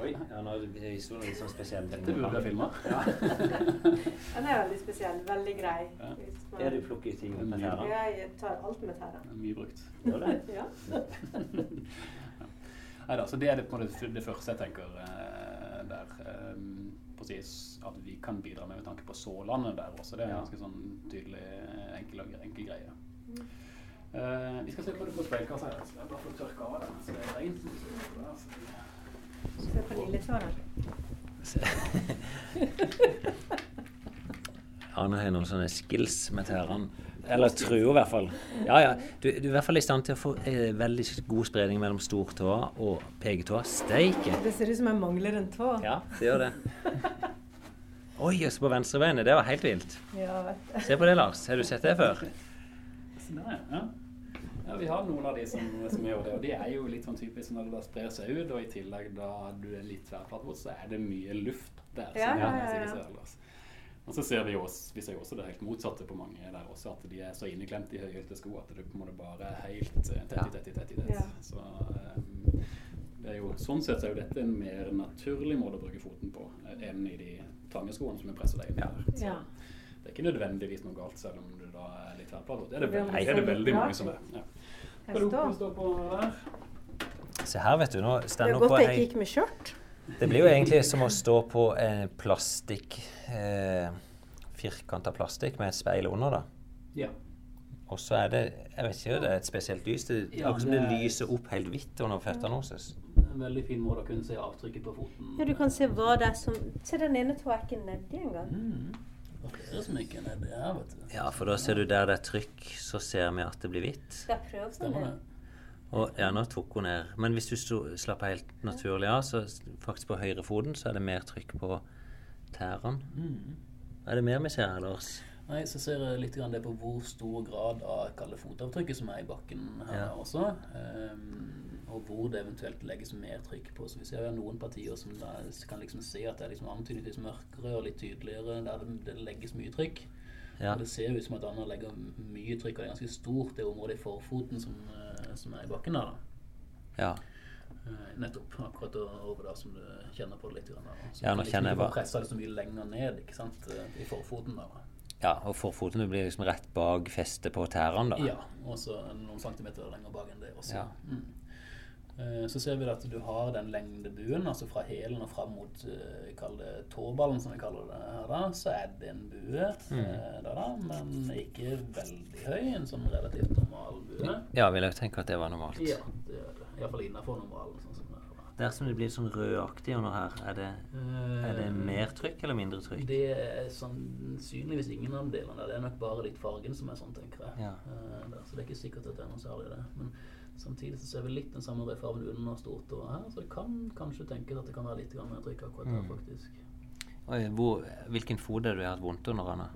Oi, ja, nå er det noe litt sånn spesielt. Dette burde jeg filma. Ja. Den er veldig spesiell. Veldig grei. Ja. Man- Er du plukker ting med tærne? Ja, jeg tar alt med tærne. Mye brukt. Gjør det? Ja. Neida, så det er det, på måte det første jeg tenker eh, der. Eh, precis at vi kan bidra med med tanke på Sålandet der også. Det er en ganske sånn tydelig, enkel, enkel greie. Uh, vi skal se på det på speilkassa her. Så jeg bare får tørke av den. Så det er rent. Se på lilletåren. Arne har noen sånne skills med tærene. Eller truer, i hvert fall. Ja, ja. Du, du er i hvert fall i stand til å få eh, veldig god spredning mellom stortå og pegetå. Steike! Det ser ut som jeg mangler en tå. Ja, det gjør det. Oi, jøss, på venstrebeinet. Det var helt vilt. Ja, vet du. Se på det, Lars. Har du sett det før? Så der, ja. ja, vi har noen av de som, som gjør det, og de er jo litt sånn typisk når det da sprer seg ut, og i tillegg da du er litt tverrplattfot, så er det mye luft der. Ja, som ja, ja, ja. Og så ser vi også, vi ser også det helt motsatte på mange der også, at de er så inneklemt i høyhælte sko at det på en måte bare er helt eh, tett i tett i tett i tett. Ja. Så um, det er jo, sånn sett er jo dette en mer naturlig måte å bruke foten på eh, enn i de trange skoene som vi presser deg inn i. Ja. der. Så Det er ikke nødvendigvis noe galt selv om du da er litt tverrplatet. Det er det, veldig, det er det veldig mange som er. Ja. Skal du står. stå på der? Se her, vet du. Nå Det er godt jeg ikke gikk med skjørt. Det blir jo egentlig som å stå på en plastikk eh, Firkanta plastikk med et speil under, da. Ja. Og så er det Jeg vet ikke, det er et spesielt lys. Det Ja, akkurat som det det er- lyser opp helt hvitt under føttene hennes. En veldig fin måte å kunne se avtrykket på foten. Ja, du kan se hva det er som Se, den ene tåa er ikke nedi engang. Mm. Det er ikke nedi vet du. Ja, for da ser du der det er trykk, så ser vi at det blir hvitt. Skal prøve det. Og ja, nå tok hun ned. Men hvis du slapper helt naturlig av, så faktisk på høyrefoten så er det mer trykk på tærne. Mm. Er det mer vi ser her, Lars? Nei, så ser jeg litt grann det på hvor stor grad av kalde fotavtrykket som er i bakken her Ja. også. Um, og hvor det eventuelt legges mer trykk på. Så vi ser jo noen partier som da kan liksom se at det er liksom antydningsvis mørkere og litt tydeligere der det, det legges mye trykk. Ja. Og det ser ut som at Anna legger mye trykk, og det er ganske stort det området i forfoten som, eh, som er i bakken der. da. ja. Eh, Nettopp. Akkurat over der som du kjenner på det litt. Grann. Så Ja, nå kjenner jeg liksom bare- pressa det så mye lenger ned ikke sant? eh, i forfoten. der. da. Ja, og forfoten blir liksom rett bak festet på tærne. Ja, og så noen centimeter lenger bak enn det også. Ja. Mm. Eh, Så ser vi at du har den lengdebuen, altså fra hælen og fram mot det tåballen, som vi kaller det her, da, så er det en bue mm. der, da, men ikke veldig høy. En sånn relativt normal bue. Ja, vil jeg tenke at det var normalt. Ja. Iallfall innafor normalen. Sånn som det er. da. Det blir sånn rødaktig under her, er det, er det mer trykk eller mindre trykk? Det er sannsynligvis ingen av delene der. Det er nok bare litt fargen som er sånn, tenker jeg. Ja. Eh, der, så det er ikke sikkert at det er noe særlig det. Men samtidig så ser vi litt den samme rødfargen under stort og her, så det kan kanskje tenkes at det kan være litt mer trykk akkurat her, Mm. faktisk. Hvor, hvilken fot er det du har hatt vondt under, Anna?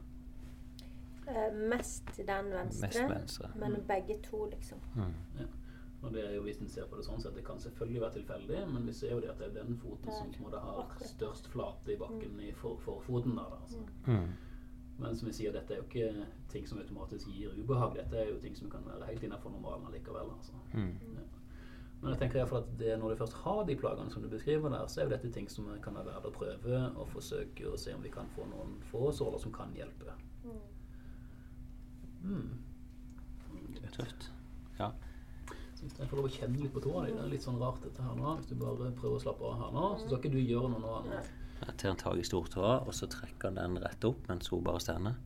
Eh, mest den venstre, Mest venstre. men begge to, liksom. Mm. Og det er jo Hvis en ser på det sånn sett, det kan selvfølgelig være tilfeldig, men vi ser jo det at det er den foten som på en måte har størst flate i bakken i for, forfoten. der, da, altså. Mm. Men som vi sier, dette er jo ikke ting som automatisk gir ubehag. Dette er jo ting som kan være helt innenfor normalen likevel. Altså. Mm. Ja. Men jeg tenker i hvert fall at det, når du først har de plagene som du beskriver der, så er jo dette ting som kan være verdt å prøve og forsøke å se om vi kan få noen få såler som kan hjelpe. Mm. er Tøft. Ja. Hvis jeg får lov å kjenne litt på tåa di, det er litt sånn rart dette her nå. Hvis du bare prøver å slappe av her nå, så skal ikke du gjøre noe nå. nå. Jeg tar en tak i stortåa, og så trekker han den rett opp mens hun bare stender.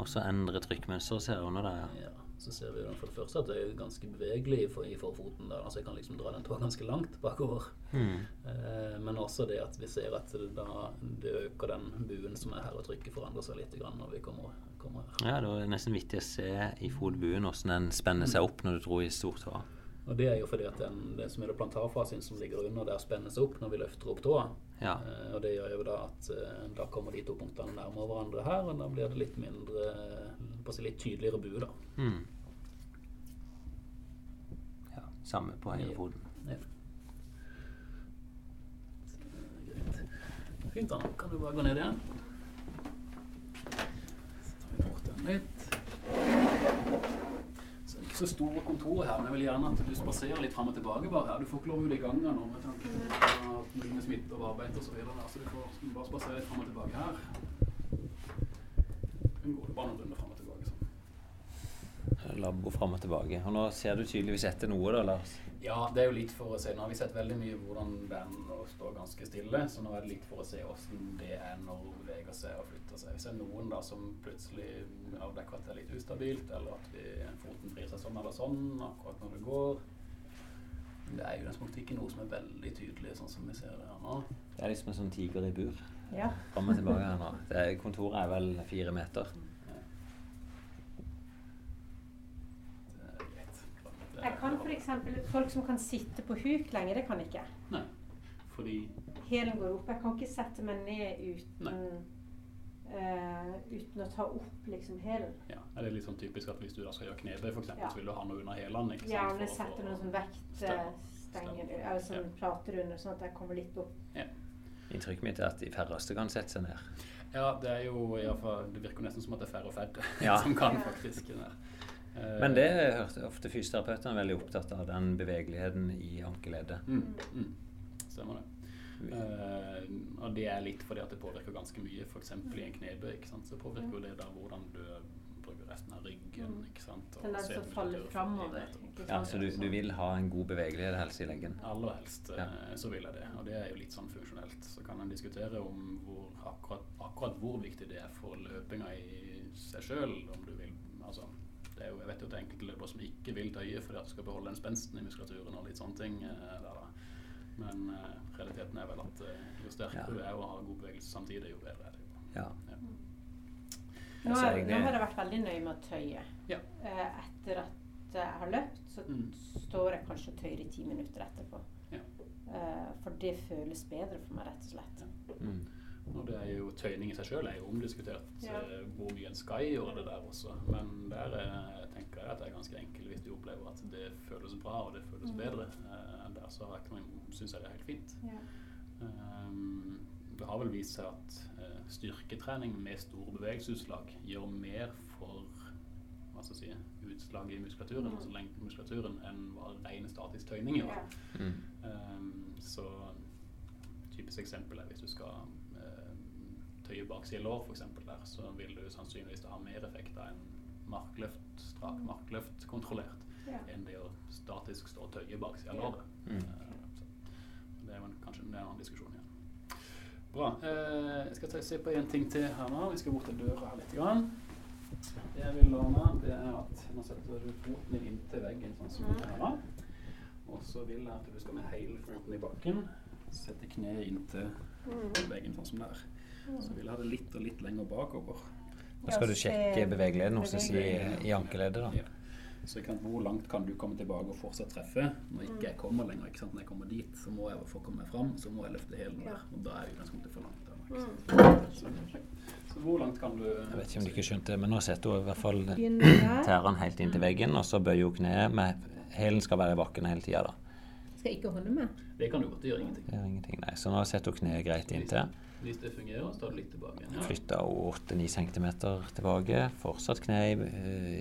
Og så endrer trykkmønsteret, ser under der. ja. Ja, så ser vi jo for det første at det er ganske bevegelig for, i forfoten der. Altså jeg kan liksom dra den tåa ganske langt bakover. Mm. Eh, men også det at vi ser at det, da, det øker den buen som er her, og trykket forandrer seg litt grann når vi kommer, kommer her. Ja, det var nesten vittig å se i fotbuen hvordan den spenner seg opp når du dro i stortåa. Og det er jo fordi at den, det som er det plantarfasen som ligger under der, spenner seg opp når vi løfter opp tåa. Ja. Eh, og det gjør jo da at eh, da kommer de to punktene nærmere hverandre her, og da blir det litt mindre på si litt tydeligere bue, da. Mm. ja. Samme på høyrefoten. Ja. ja. greit. Fint, da. Kan du bare gå ned igjen? Så tar vi bort den litt. Så det er ikke så store kontor her, men jeg vil gjerne at du spaserer litt fram og tilbake bare her. Du får ikke lov ut i gangen nå med tanke på at med smitte og arbeid og så videre. der, Så du får bare spasere litt fram og tilbake her. Unngå det bare noen runder fram og tilbake sånn. Labo fram og tilbake. Og nå ser du tydeligvis etter noe, da, Lars. Ja, det er jo litt for å se. Nå har vi sett veldig mye hvordan den står ganske stille, så nå er det litt for å se hvordan det er når beveger seg og flytter seg. Hvis det er noen da som plutselig avdekker at det er litt ustabilt, eller at vi, foten vrir seg sånn eller sånn akkurat når det går Det er jo nesten ikke noe som er veldig tydelig, sånn som vi ser det her nå. Det er liksom en sånn tiger i bur. Ja. Fram og tilbake her nå. Det er, kontoret er vel fire meter. Det er greit. Det er- Jeg kan f.eks. folk som kan sitte på huk lenge, det kan ikke. Nei, fordi Hælen går opp. Jeg kan ikke sette meg ned uten Nei. eh, uten å ta opp liksom hælen. ja, er det litt sånn typisk at hvis du da skal gjøre knebøy, for eksempel, Ja. så vil du ha noe under hælene, ikke sant? jeg setter noen sånn vektstenger Stemmer. eller sånn Ja. plater under, sånn at jeg kommer litt opp. Inntrykket mitt er at de færreste kan sette seg ned. Ja, det er jo i hvert fall, Det virker nesten som at det er færre og færre Ja. som kan Ja. faktisk det. Men det hørte ofte fysioterapeutene er veldig opptatt av, den bevegeligheten i ankeleddet. mm, mm, Stemmer det. Uh, og det er litt fordi at det påvirker ganske mye, f.eks. i en knebøy. ikke sant? Så påvirker jo det da hvordan du bruker resten av ryggen. Mm. ikke sant? Og Den der som faller framover. Ja, så du, du vil ha en god bevegelighet helst i leggen. Aller helst Ja. eh, så vil jeg det. Og det er jo litt sånn funksjonelt. Så kan en diskutere om hvor, akkurat, akkurat hvor viktig det er for løpinga i seg sjøl. Om du vil altså, er jo, Jeg vet jo at det er enkelte løpere som ikke vil tøye fordi at du skal beholde den spensten i muskulaturen og litt sånne ting. eh, der da. Men eh, realiteten er vel at eh, jo sterkere Ja. du er og har god bevegelse samtidig, jo bedre er det. Ja. Ja. Nå, Så er, nå har jeg vært veldig nøye med å tøye. Ja. Eh, etter at jeg har løpt, så Mm. står jeg kanskje og tøyer i ti minutter etterpå. Ja. Eh, for det føles bedre for meg, rett og slett. Mm. Og det er jo Tøyning i seg sjøl er jo omdiskutert Ja. eh, hvor mye en skal gjøre det der også. Men der eh, tenker jeg at det er ganske enkelt hvis du opplever at det føles bra og det føles Mm. bedre. Eh, der så syns jeg det er helt fint. Ja. Um, det har vel vist seg at styrketrening med store bevegelsesutslag gjør mer for hva skal jeg si, utslag i muskulaturen, Mm. altså lengden i muskulaturen, enn hva ren statisk tøyning gjør. Ja. Mm. Um, så typisk eksempel er hvis du skal tøye bakside lår, f.eks. der, så vil du sannsynligvis ha mer effekt av en markløft, strak markløft kontrollert, Ja. enn det å statisk stå og tøye bakside av Ja. låret. Mm. Eh, det er kanskje en annen diskusjon igjen. Bra. Eh, jeg skal se på en ting til her nå. Vi skal bort til døra her litt. Grann. Det jeg vil låne, det er at nå setter du foten din inntil veggen sånn som Mm. her. Og så vil jeg at du skal med hele foten i bakken. Sette kneet inntil Mm. veggen sånn som der. Så vil jeg ha det litt og litt lenger bakover. Da skal du sjekke bevegeligheten hos oss i, i ankeleddet. da. Ja. Så ikke sant, hvor langt kan du komme tilbake og fortsatt treffe? Når ikke jeg kommer lenger, ikke sant? når jeg kommer dit, så må jeg få komme meg fram, så må jeg løfte hælen der. Og da er utgangspunktet for langt. Da. Så, så hvor langt kan du Jeg vet ikke om du ikke skjønte det, men nå setter hun i hvert fall der. tærne helt inntil veggen, og så bøyer hun kneet med Hælen skal være i bakken hele tida, da. Skal jeg ikke holde med. Det kan du godt, det gjør ingenting. Det gjør ingenting, nei. Så nå setter hun kneet greit inntil. Hvis det fungerer, så tar du litt tilbake. Ja. Flytta 8-9 cm tilbake. Fortsatt kne i,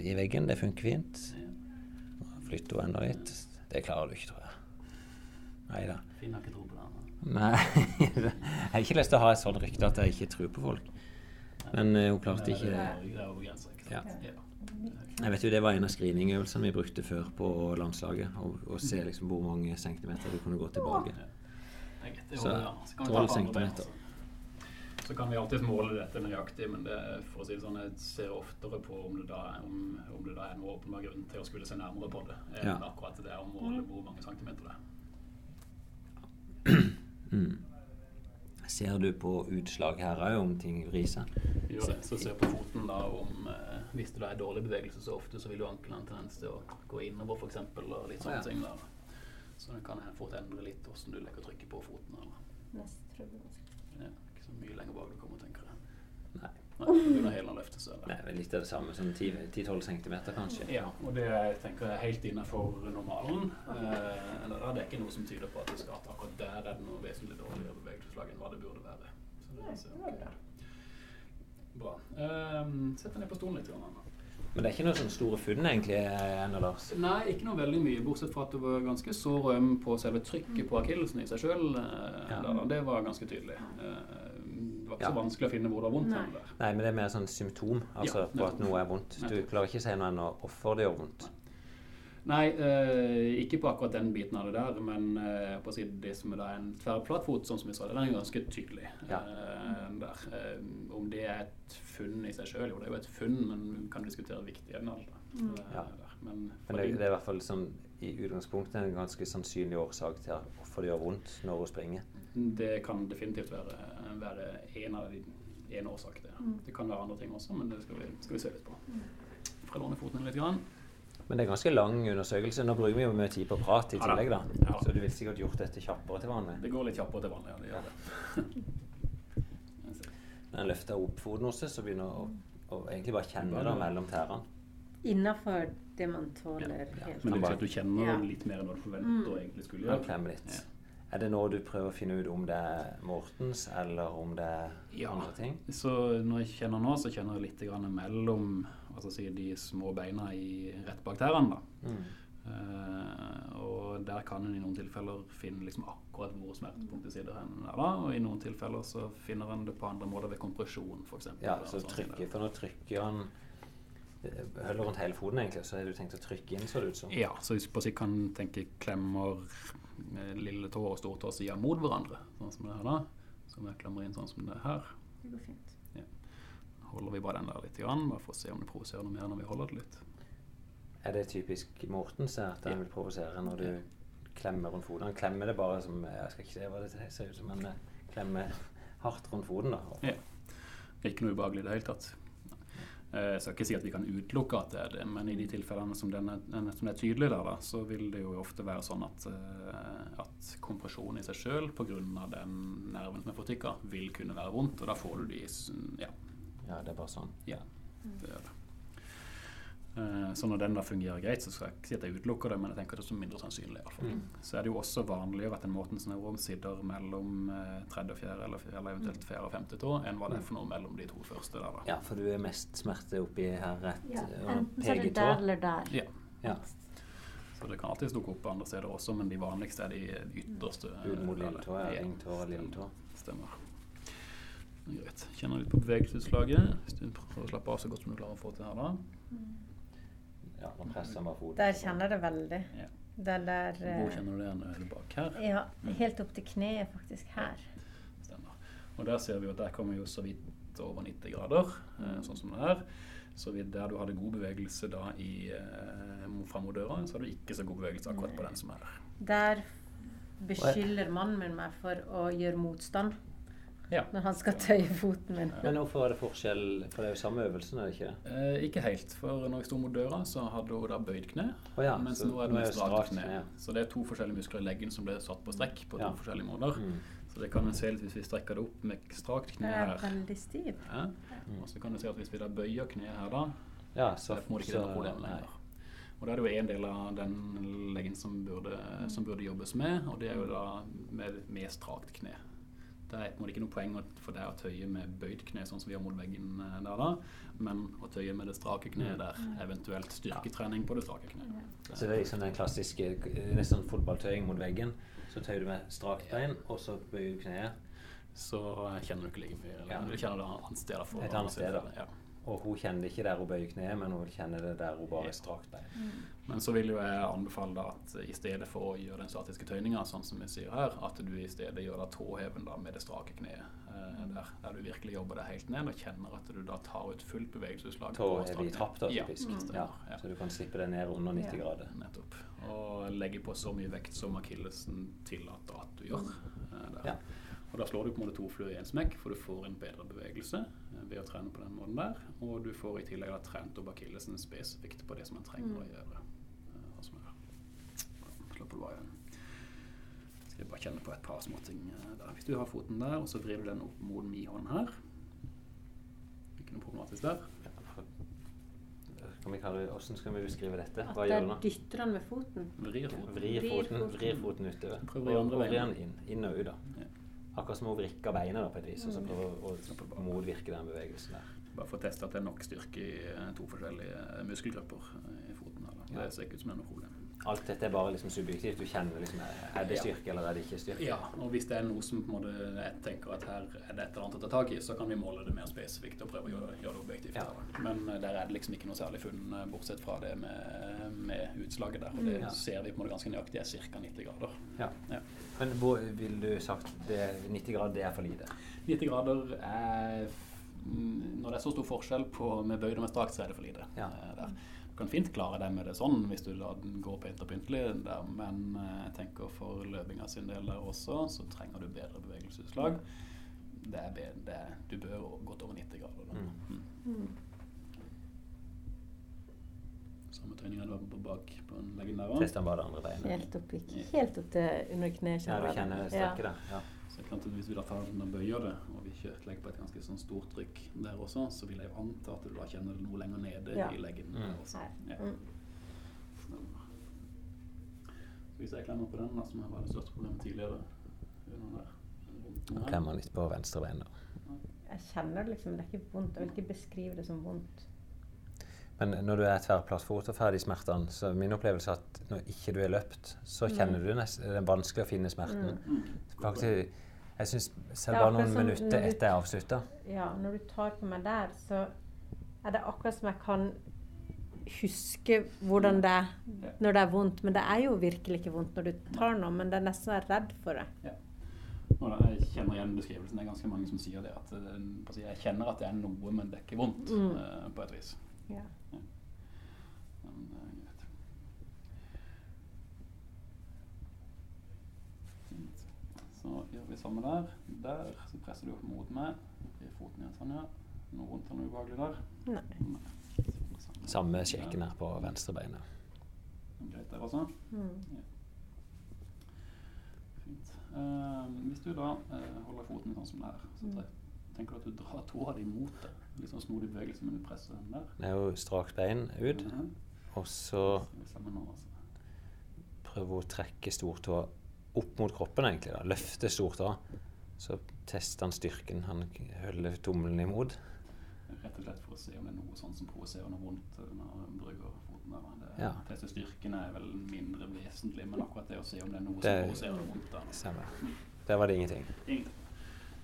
i veggen, det funker fint. Flytter hun enda litt. Det klarer du ikke, tror jeg. Nei da. Finn har ikke tro på det. Nei, jeg har ikke lyst til å ha et sånt rykte at jeg ikke tror på folk. Men eh, hun klarte ikke Det Ja. Jeg vet jo Det var en av screeningøvelsene vi brukte før på landslaget. Å se liksom hvor mange centimeter du kunne gå tilbake. Så. Så kan vi 12 ta andre centimeter. Så kan vi alltid måle dette nøyaktig, men det, for å si det sånn, jeg ser oftere på om det da, er- om, om det da er noe åpenbar grunn til å skulle se nærmere på det, enn Ja. akkurat det å måle hvor mange centimeter det er. Mm. Ser du på utslag her òg, om ting vrir seg? Gjør det. Så ser på foten da om eh, Hvis det da er dårlig bevegelse så ofte, så vil jo ankelen ha en tendens til å gå innover, f.eks., og litt sånne Ja. ting der. Så det kan fort endre litt hvordan du legger trykket på foten. Eller. Neste tror. Ja, ikke så mye lenger bak du kommer, tenker jeg. Nei. Nei, løftet, så Nei, litt av det samme som 10-12 cm, kanskje. Ja, og det jeg tenker jeg er helt innenfor normalen. Eh, eller det er ikke noe som tyder på at det skal at akkurat der er det noe vesentlig dårligere bevegelsesslag enn hva det burde være. Så det så, ok. Bra. Um, Sett deg ned på stolen litt. Grann, Men det er ikke noe sånn store funn egentlig ennå, Lars? Nei, ikke noe veldig mye, bortsett fra at du var ganske sår og øm på selve trykket på akillesen i seg sjøl. Ja. Det var ganske tydelig. Eh, det var ikke Ja. så vanskelig å finne hvor det var vondt. Nei. Nei, men det er mer sånn symptom altså Ja, på at noe er vondt. Du klarer ikke å si noe ennå hvorfor det gjør vondt. Nei, eh, ikke på akkurat den biten av det der, men eh, på å si det som er da en tverrflatfot, sånn som vi sa det, den er ganske tydelig. Ja. eh, der. Om det er et funn i seg sjøl, jo det er jo et funn, men vi kan diskutere viktigheten av det. Eh, Ja. Men, Men det, det er i hvert fall sånn, i utgangspunktet en ganske sannsynlig årsak til hvorfor det gjør vondt når hun springer. det kan definitivt være, være en av de ene årsak. Det. det kan være andre ting også, men det skal vi, skal vi se litt på. Fra låne foten litt. Grann. Men det er ganske lang undersøkelse. Nå bruker vi jo mye tid på prat i Ja da. tillegg, da. Ja da. Så du ville sikkert gjort dette kjappere til vanlig. Det går litt kjappere til vanlig. Ja, det gjør det. Når en løfter opp foten hos deg, så begynner å, å egentlig bare kjenne det mellom tærne. Innafor det man tåler Ja. helt. Men det vil at du kjenner Ja. litt mer enn du forventer mm. egentlig skulle gjøre. Ja. litt. Er det nå du prøver å finne ut om det er Mortens, eller om det er Ja. andre ting? Så når jeg kjenner nå, så kjenner jeg litt grann mellom altså si, de små beina i rett bak tærne. Mm. Uh, og der kan en i noen tilfeller finne liksom akkurat hvor smertepunktet sitter hen. der, da, Og i noen tilfeller så finner en det på andre måter ved kompresjon, f.eks. Ja, så trykker, for nå trykker han eh, Holder rundt hele foten, egentlig, så har du tenkt å trykke inn, så det ut som. Ja, så hvis på sikt kan tenke klemmer eh, lille tå og stortå sida mot hverandre, sånn som det er da. Så vi klemmer inn sånn som det er her. Det går fint. Holder vi bare den der litt, grann, bare for å se om det provoserer noe mer når vi holder det litt. Er det typisk Mortens at han Ja. vil provosere når du klemmer rundt foten? Han klemmer det bare som Jeg skal ikke se hva det ser ut som, men eh, klemmer hardt rundt foten, da. Ja. Ikke noe ubehagelig i det hele tatt. Eh, Jeg skal ikke si at vi kan utelukke at det er det, men i de tilfellene som, den er, som er tydelig der, da, så vil det jo ofte være sånn at, eh, at kompresjon i seg sjøl pga. den nerven som er fortykka, vil kunne være vondt, og da får du de Ja. Ja, det er bare sånn. ja det gjør det. Eh, Så når den da fungerer greit, så skal jeg ikke si at jeg utelukker det, men jeg tenker det er så mindre sannsynlig. i hvert fall. Mm. Så er det jo også vanligere at en Mortens nevrom sitter mellom eh, tredje og fjerde, eller, eller eventuelt fjerde og femte tå, enn hva det er for noe mellom de to første der. da. Ja, for du er mest smerte oppi her rett Ja, eh, enten så er det der eller der. Ja. Ja. Så det kan alltid dukke opp andre steder også, men de vanligste er de ytterste. der. lilletå, ja. Ringtå og lilletå. Stemmer. Greit. Kjenner litt på bevegelsesutslaget. Prøver å slappe av så godt som du klarer å få til her, da. Ja, nå presser han foten. Der kjenner jeg det veldig. Ja. Det der Hvor eh, kjenner du det? Nå er det bak her. Ja, helt opp til kneet, faktisk. Her. Stemmer. Og der ser vi at der kommer jo så vidt over 90 grader, eh, sånn som det er. Så der du hadde god bevegelse da i, eh, døra, så har du ikke så god bevegelse akkurat på den som er der. Der beskylder mannen min meg for å gjøre motstand Ja. når han skal tøye foten min. Men hvorfor er det forskjell? For det er jo samme øvelsen, er det ikke? Eh, ikke helt, for når jeg sto mot døra, så hadde hun da bøyd kne. Oh, ja, mens så nå er det strakt strakt kne. ja. Så det er to forskjellige muskler i leggen som ble satt på strekk på to Ja. forskjellige måter. Mm. Så det kan en se litt hvis vi strekker det opp med strakt kne her. Det er veldig stiv. Ja. Og så kan du se at hvis vi da bøyer kneet her, da, Ja, så så, er på en måte ikke det så- noe problem nei. lenger. Og da er det jo en del av den leggen som burde, som burde jobbes med, og det er jo da med, med strakt kne. Det er på en måte ikke noe poeng for deg å tøye med bøyd kne, sånn som vi har mot veggen eh, der da, men å tøye med det strake kneet der, eventuelt styrketrening på det strake kneet. Så det er liksom den klassiske nesten fotballtøying mot veggen. Så tøyer du med strakt bein, og så bøyer du kneet. Så eh, kjenner du ikke like mye, eller Ja. du kjenner det annet sted. For, Et annet sted, da. Ja. Og hun kjenner det ikke der hun bøyer kneet, men hun kjenner det der hun bare er strakt bein. Men så vil jo jeg anbefale at i stedet for å gjøre den statiske tøyninga, sånn som vi sier her, at du i stedet gjør da tåheven da med det strake kneet. Eh, der, der du virkelig jobber deg helt ned og kjenner at du da tar ut fullt bevegelsesutslag. på Tå strakt i trapp, da, Ja, typisk. Ja, ja. Så du kan slippe det ned under 90 Ja. grader. Nettopp. Og legge på så mye vekt som akillesen tillater at du gjør. eh, der. Og da slår du på en måte to fluer i en smekk, for du får en bedre bevegelse eh, ved å trene på den måten der. Og du får i tillegg da trent opp akillesen spesifikt på det som en trenger å gjøre. og som er. Slå på igjen. Skal jeg bare kjenne på et par småting eh, der. Hvis du har foten der, og så vrir du den opp mot min hånd her. Ikke noe problematisk der. Vi hvordan skal vi beskrive dette? Hva gjør du nå? dytter den med foten. Vrir foten. Vrir foten, vrir foten utover. Prøv å vri andre veien. den inn, inn og ut. da. Ja. Akkurat som å vrikke beina da, på et vis, og så prøver prøve å motvirke den bevegelsen der. Bare for å teste at det er nok styrke i eh, to forskjellige muskelgrupper eh, i foten. Eller. Ja. Det ser ikke ut som det er noe problem. Alt dette er bare liksom subjektivt. Du kjenner liksom Er det Ja. styrke, eller er det ikke styrke? Ja, og hvis det er noe som på en måte, jeg tenker at her er det et eller annet å ta tak i, så kan vi måle det mer spesifikt og prøve å gjøre, gjøre det objektivt. Ja. Men eh, der er det liksom ikke noe særlig funn, eh, bortsett fra det med, med utslaget der. Og det Ja. ser vi på en måte ganske nøyaktig er ca. 90 grader. Ja. Men hvor vil du sagt det, 90 grader, det er for lite? 90 grader er mm, Når det er så stor forskjell på med bøyd og med strakt, så er det for lite. Ja. eh, Der. Du kan fint klare deg med det sånn hvis du da går pent og pyntelig der, men eh, jeg tenker for løpinga sin del der også, så trenger du bedre bevegelsesutslag. Det er bedre, det du bør gått over 90 grader. Da. Mm. Mm. Du har på bak på den leggen der òg. Test den bare andre beinet. Helt opp, helt opp til under kneet. Ja, du kjenner Ja. strekket der. Ja. Så jeg kan, til- hvis vi da tar den og bøyer det, og vi ikke legger på et ganske sånn stort trykk der også, så vil jeg jo anta at du da kjenner det noe lenger nede Ja. i leggen. Mm. der også. Ja. Mm. Så hvis jeg klemmer på den, da, som var det største problemet tidligere under der, den. Klemmer litt på venstre bein. da. Jeg kjenner det liksom, det er ikke vondt. Jeg vil ikke beskrive det som vondt. Men når du er tverrplattfot og ferdig i smertene, så er min opplevelse at når ikke du er løpt, så kjenner du nest, det er vanskelig å finne smerten. Mm. Faktisk, jeg syns selv Det bare noen minutter du- etter jeg avslutta Ja, når du tar på meg der, så er det akkurat som jeg kan huske hvordan det er når det er vondt. Men det er jo virkelig ikke vondt når du tar noe, men det er nesten jeg er redd for det. Ja. jeg kjenner igjen beskrivelsen. Det er ganske mange som sier det. At si, jeg kjenner at det er noe, men det er ikke vondt, Mm. eh, på et vis. Ja. Men det er greit. Fint. Så gjør vi samme der. Der så presser du opp mot meg. I foten igjen sånn, ja. Noe vondt eller ubehagelig der? Nei. Samme. Samme sjekken her på venstre beinet. Greit der også. Mm. Fint. Uh, hvis du da uh, holder foten sånn som det er, så tre- tenker du at du drar tåa di mot det. Litt sånn snodig bevegelse, men du presser den der. Det er jo strakt bein ut, Mhm. og så altså. prøve å trekke stortåa opp mot kroppen, egentlig. da. Løfte stortåa. Så tester han styrken. Han holder tommelen imot. Rett og slett for å se om det er noe sånn som provoserer noe vondt når han bruker foten. Det, Ja. Teste styrken er vel mindre vesentlig, men akkurat det å se om det er noe Det- som provoserer noe vondt der. Stemmer. Der var det ingenting. Ingenting.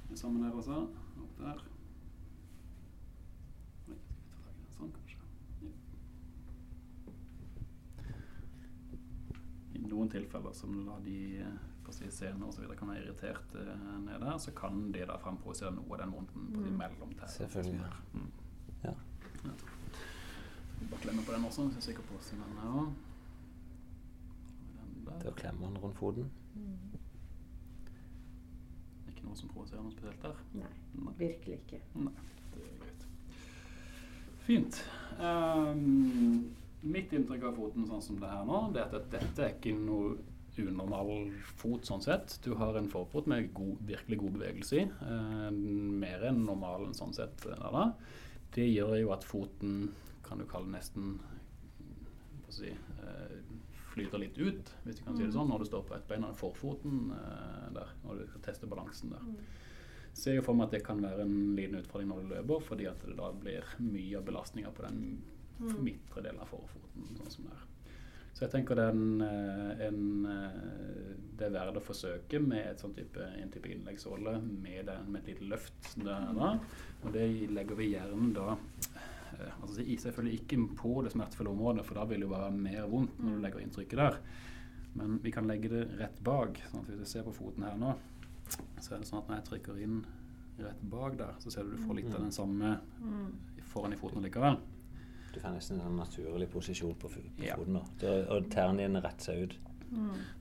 Det samme der også. Opp der. Oi, skal vi ta tak i den sånn, kanskje? Ja. I noen tilfeller som lar de eh, på si scener videre kan være irritert nede, ned så kan de da fremprovosere noe av den vondten på de Mm. mellomtærne. Selvfølgelig. Mm. Ja. Bare klemme på den også, hvis jeg er sikker på hvordan den er. Den Da der. klemmer han rundt foten. Ikke noe som provoserer noe spesielt der? Nei, Nei. virkelig ikke. Nei, det er greit. Fint. Ehm, mitt inntrykk av foten sånn som det er nå, det er at dette er ikke noe unormal fot sånn sett. Du har en forfot med god, virkelig god bevegelse i. Eh, mer enn normalen sånn sett. eh, Da, da. Det gjør jo at foten kan du kalle nesten si, eh, flyter litt ut, hvis du kan si det sånn, når du står på ett bein. Forfoten eh, der, når du skal teste balansen der. Ser jo for meg at det kan være en liten utfordring når du løper, fordi at det da blir mye av belastninga på den midtre delen av forfoten. sånn som det er. Så jeg tenker det er, en, eh, en, eh, det er verdt å forsøke med et sånn type, en type innleggssåle med, den- med et lite løft der, da. Og det legger vi gjerne da altså Selvfølgelig ikke på det smertefulle området, for da vil det jo være mer vondt når du legger inntrykket der. Men vi kan legge det rett bak. sånn at Hvis du ser på foten her nå, så er det sånn at når jeg trykker inn rett bak der, så ser du du får litt av den samme foran i foten likevel. Du får nesten en naturlig posisjon på, på Ja. foten. da. Og tærne dine retter seg ut.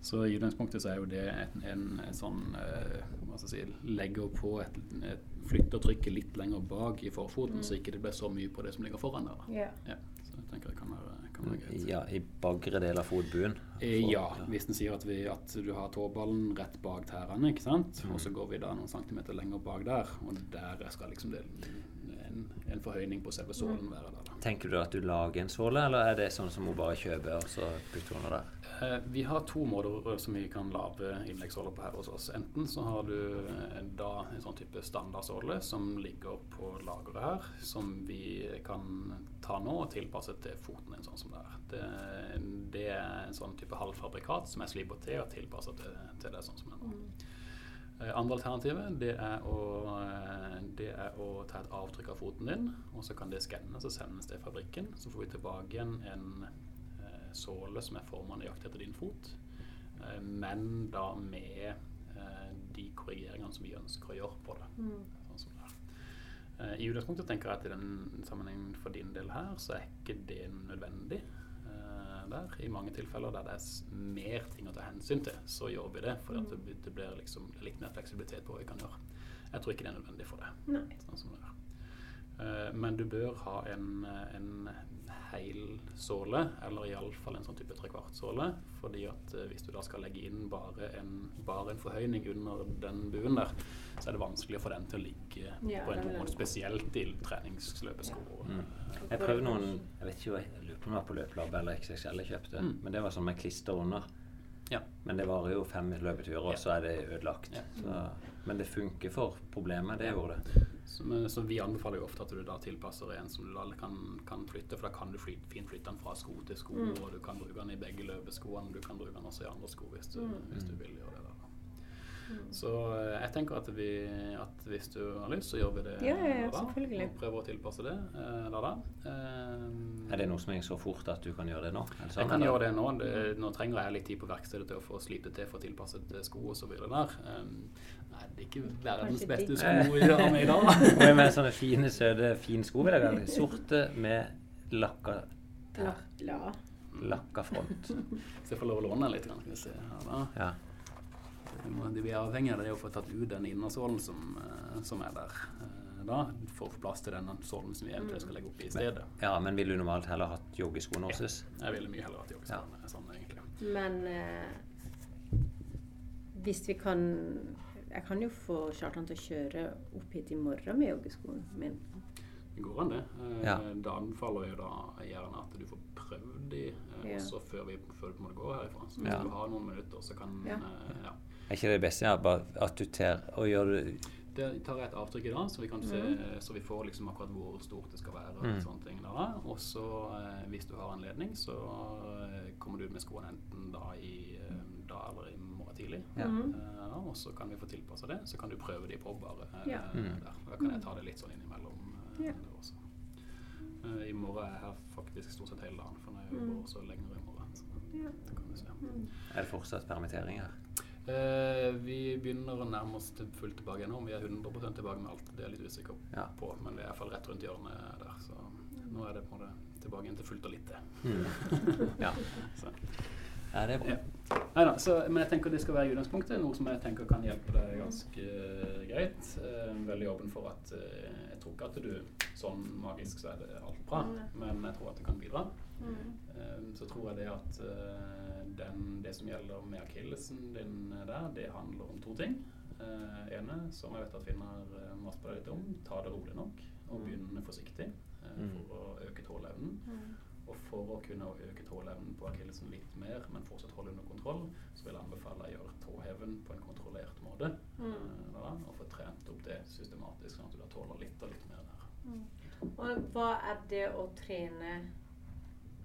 Så i utgangspunktet så er jo det en, en, en sånn eh, hva skal jeg si, Legger på et, et Flytter trykket litt lenger bak i forfoten, så ikke det blir så mye på det som ligger foran der. Yeah. Ja. Ja, så jeg tenker det kan være, kan være greit. Ja, I bagre del av fotbuen. Eh, For- Ja, hvis en sier at, vi, at du har tåballen rett bak tærne, ikke sant? og så går vi da noen centimeter lenger bak der, og der skal liksom det en, en forhøyning på selve sålen være der. da. Tenker du at du lager en såle, eller er det sånn som hun bare kjøper og så putter hun der? Eh, Vi har to måter som vi kan lage innleggssåler på her hos oss. Enten så har du eh, da en sånn type standardsåle som ligger på lageret her, som vi kan ta nå og tilpasse til foten din sånn som det er. Det, det er en sånn type halvfabrikat som jeg slipper til og tilpasser til, til det sånn som det er nå. Eh, Andre alternativet det er, å, eh, det er å ta et avtrykk av foten din, og så kan det skannes og sendes til fabrikken. Så får vi tilbake igjen en eh, såle som er formet nøyaktig etter din fot, eh, men da med eh, de korrigeringene som vi ønsker å gjøre på det. Sånn som det. Eh, I utgangspunktet tenker jeg at i den sammenhengen for din del her, så er ikke det nødvendig. Der. I mange tilfeller der det er mer ting å ta hensyn til, så gjør vi det. For mm. det, blir- det blir liksom det er litt mer fleksibilitet på hva vi kan gjøre. Jeg tror ikke det er nødvendig for det. Sånn som det. Eh, Men du bør ha en, en heil såle, eller iallfall en sånn type trekvartsåle. Fordi at eh, hvis du da skal legge inn bare en, bare en forhøyning under den buen der, så er det vanskelig å få den til å ligge Ja, på en måte. Spesielt i treningsløpesko. Mm. Jeg prøvde noen Jeg vet ikke, jeg lurer på om det var på løpelabbet eller XXL jeg kjøpte. Mm. Men det var sånn med klister under. Ja. Men det varer jo fem løpeturer, og så er det ødelagt. Ja. Så, men det funker for problemet. Det gjorde det. Så, men, så vi anbefaler jo ofte at du da tilpasser en som du da kan, kan flytte, for da kan du fly, fint flytte den fra sko til sko, og du kan bruke den i begge løpeskoene. Du kan bruke den også i andre sko hvis du, hvis du vil gjøre det. da. Så eh, jeg tenker at, vi, at hvis du har lyst, så gjør vi det Ja, ja, ja, da. Og prøver å tilpasse det eh, da. da. Eh, Er det noe som er så fort at du kan gjøre det nå? Sånn, jeg kan eller? gjøre det nå. Det, nå trenger jeg litt tid på verkstedet til å få slipt det til for tilpasset eh, sko og så videre der. Um, nei, det er ikke verdens beste sko å gjøre med i dag. Jeg med sånne fine, søte, fine sko, vil jeg kalle. Sorte med lakka tær. Ja. Lakka front. Så jeg får lov å låne litt. Kan vi se her da. Ja. Vi er avhengig av det å få tatt ut den innersålen som, eh, som er der. eh, Da, for å få plass til den sålen som vi eventuelt skal legge opp i stedet. ja, men ville du normalt heller hatt joggeskoene hos oss? Jeg ville mye heller hatt Ja. joggeskoene sånn, egentlig. Men eh, hvis vi kan Jeg kan jo få Kjartan til å kjøre opp hit i morgen med joggeskoen min. Det går an, det. Eh, Ja. Da anbefaler jo da gjerne at du får prøvd de eh, Ja. også før vi, før du på en måte går herifra. Så hvis Ja. du har noen minutter, så kan Ja. eh, ja. Er ikke det beste? Ja, bare at du ter og gjør det Det tar jeg et avtrykk i dag, så vi, kan se, Mm. så vi får liksom akkurat hvor stort det skal være. Og Mm. sånne ting da. Og så, eh, hvis du har anledning, så eh, kommer du ut med skoene enten da i eh, da eller i morgen tidlig. Ja. Eh, og så kan vi få tilpassa det. Så kan du prøve de på bare Ja. Mm. der. Da kan jeg ta det litt sånn innimellom. Ja. også. I morgen er jeg her faktisk stort sett hele dagen, for når jeg jobber Mm. også lenger i morgen. Så Ja. det kan vi se. Er det fortsatt permittering her? Eh, vi begynner å nærme oss til fullt tilbake nå. Om vi er 100% tilbake med alt, det er jeg litt usikker Ja. på. Men vi er i hvert fall rett rundt hjørnet der. Så nå er det på en måte tilbake igjen til fullt og litt til. Mm. Ja. Så. ja, det er bra. Ja. Neida, så, men jeg tenker det skal være i utgangspunktet noe som jeg tenker kan hjelpe deg ganske eh, greit. Eh, veldig åpen for at eh, tror ikke at du sånn magisk så er det alt bra, Nei. men jeg tror at det kan bidra. Mm. Eh, Så tror jeg det at eh, den, det som gjelder med akillesen din der, det handler om to ting. Uh, ene, som jeg vet at Finnar uh, maser på deg litt om, ta det rolig nok og Mm. begynne forsiktig eh, Mm. for å øke tåleevnen. Mm. Og for å kunne øke tåleevnen på akillesen litt mer, men fortsatt holde under kontroll, så vil jeg anbefale å gjøre tåheven på en kontrollert måte. Mm. eh, da, og få trent opp det systematisk, sånn at du da tåler litt og litt mer der. Mm. Og hva er det å trene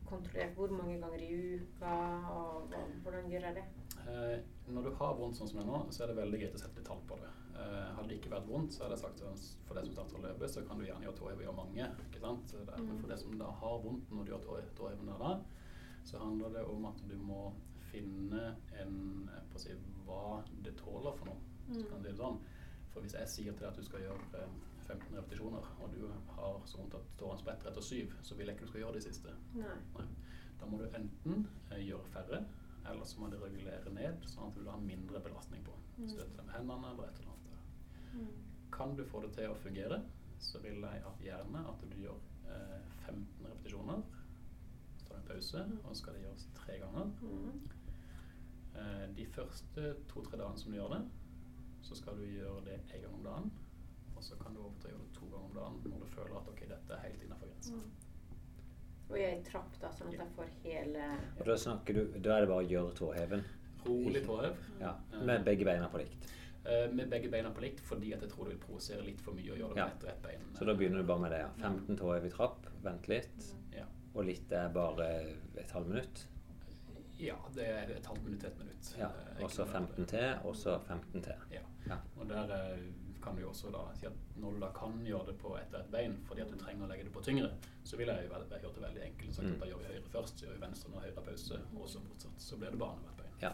kontrollert? Hvor mange ganger i uka? Og hvordan gjør jeg det? Eh, når du har vondt sånn som det er nå, så er det veldig greit å sette litt tall på det. Eh, hadde det ikke vært vondt, så hadde jeg sagt at for deg som starter å løpe, så kan du gjerne gjøre tåhev og gjøre mange. ikke sant? Så det er- Men for deg som da har vondt når du gjør tå- der da, så handler det om at du må finne en eh, si, hva det tåler for noe. Mm. Kan det sånn. For hvis jeg sier til deg at du skal gjøre eh, 15 repetisjoner, og du har så vondt at tårene spretter etter syv, så vil jeg ikke du skal gjøre de siste. Nei. Nei. Da må du enten eh, gjøre færre, eller så må du regulere ned, sånn at du har mindre belastning på. Mm. Støtte deg med hendene eller et eller annet. Mm. Kan du få det til å fungere, så vil jeg at gjerne at du gjør eh, 15 repetisjoner. Så tar du en pause, og så skal det gjøres tre ganger. Mm. Eh, de første to-tre dagene som du gjør det, så skal du gjøre det én gang om dagen. Og så kan du overdrive det to ganger om dagen når du føler at ok, dette er helt innafor grensa. Mm. Og jeg er i trapp, da, sånn at jeg får hele Og da snakker du Da er det bare å gjøre tåheven. Rolig tåhev. Ja, med begge beina på likt. Eh, med begge beina på likt, fordi at jeg tror det vil provosere litt for mye å gjøre det Ja. med ett og ett bein. Så da begynner du bare med det. ja. 15 tåhev i trapp, vent litt. Ja. Og litt er bare et halvt minutt. ja, det er et halvt minutt til et minutt. Ja. Eh, Og så 15 til, og så 15 til. Ja. Ja. Og der eh, kan du jo også da si at når du da kan gjøre det på ett og ett bein fordi at du trenger å legge det på tyngre, så vil jeg jo gjort det veldig enkelt. Sagt, Mm. da gjør vi høyre først, så gjør vi venstre når høyre pause, og så fortsatt. Så blir det bare annethvert bein. Ja.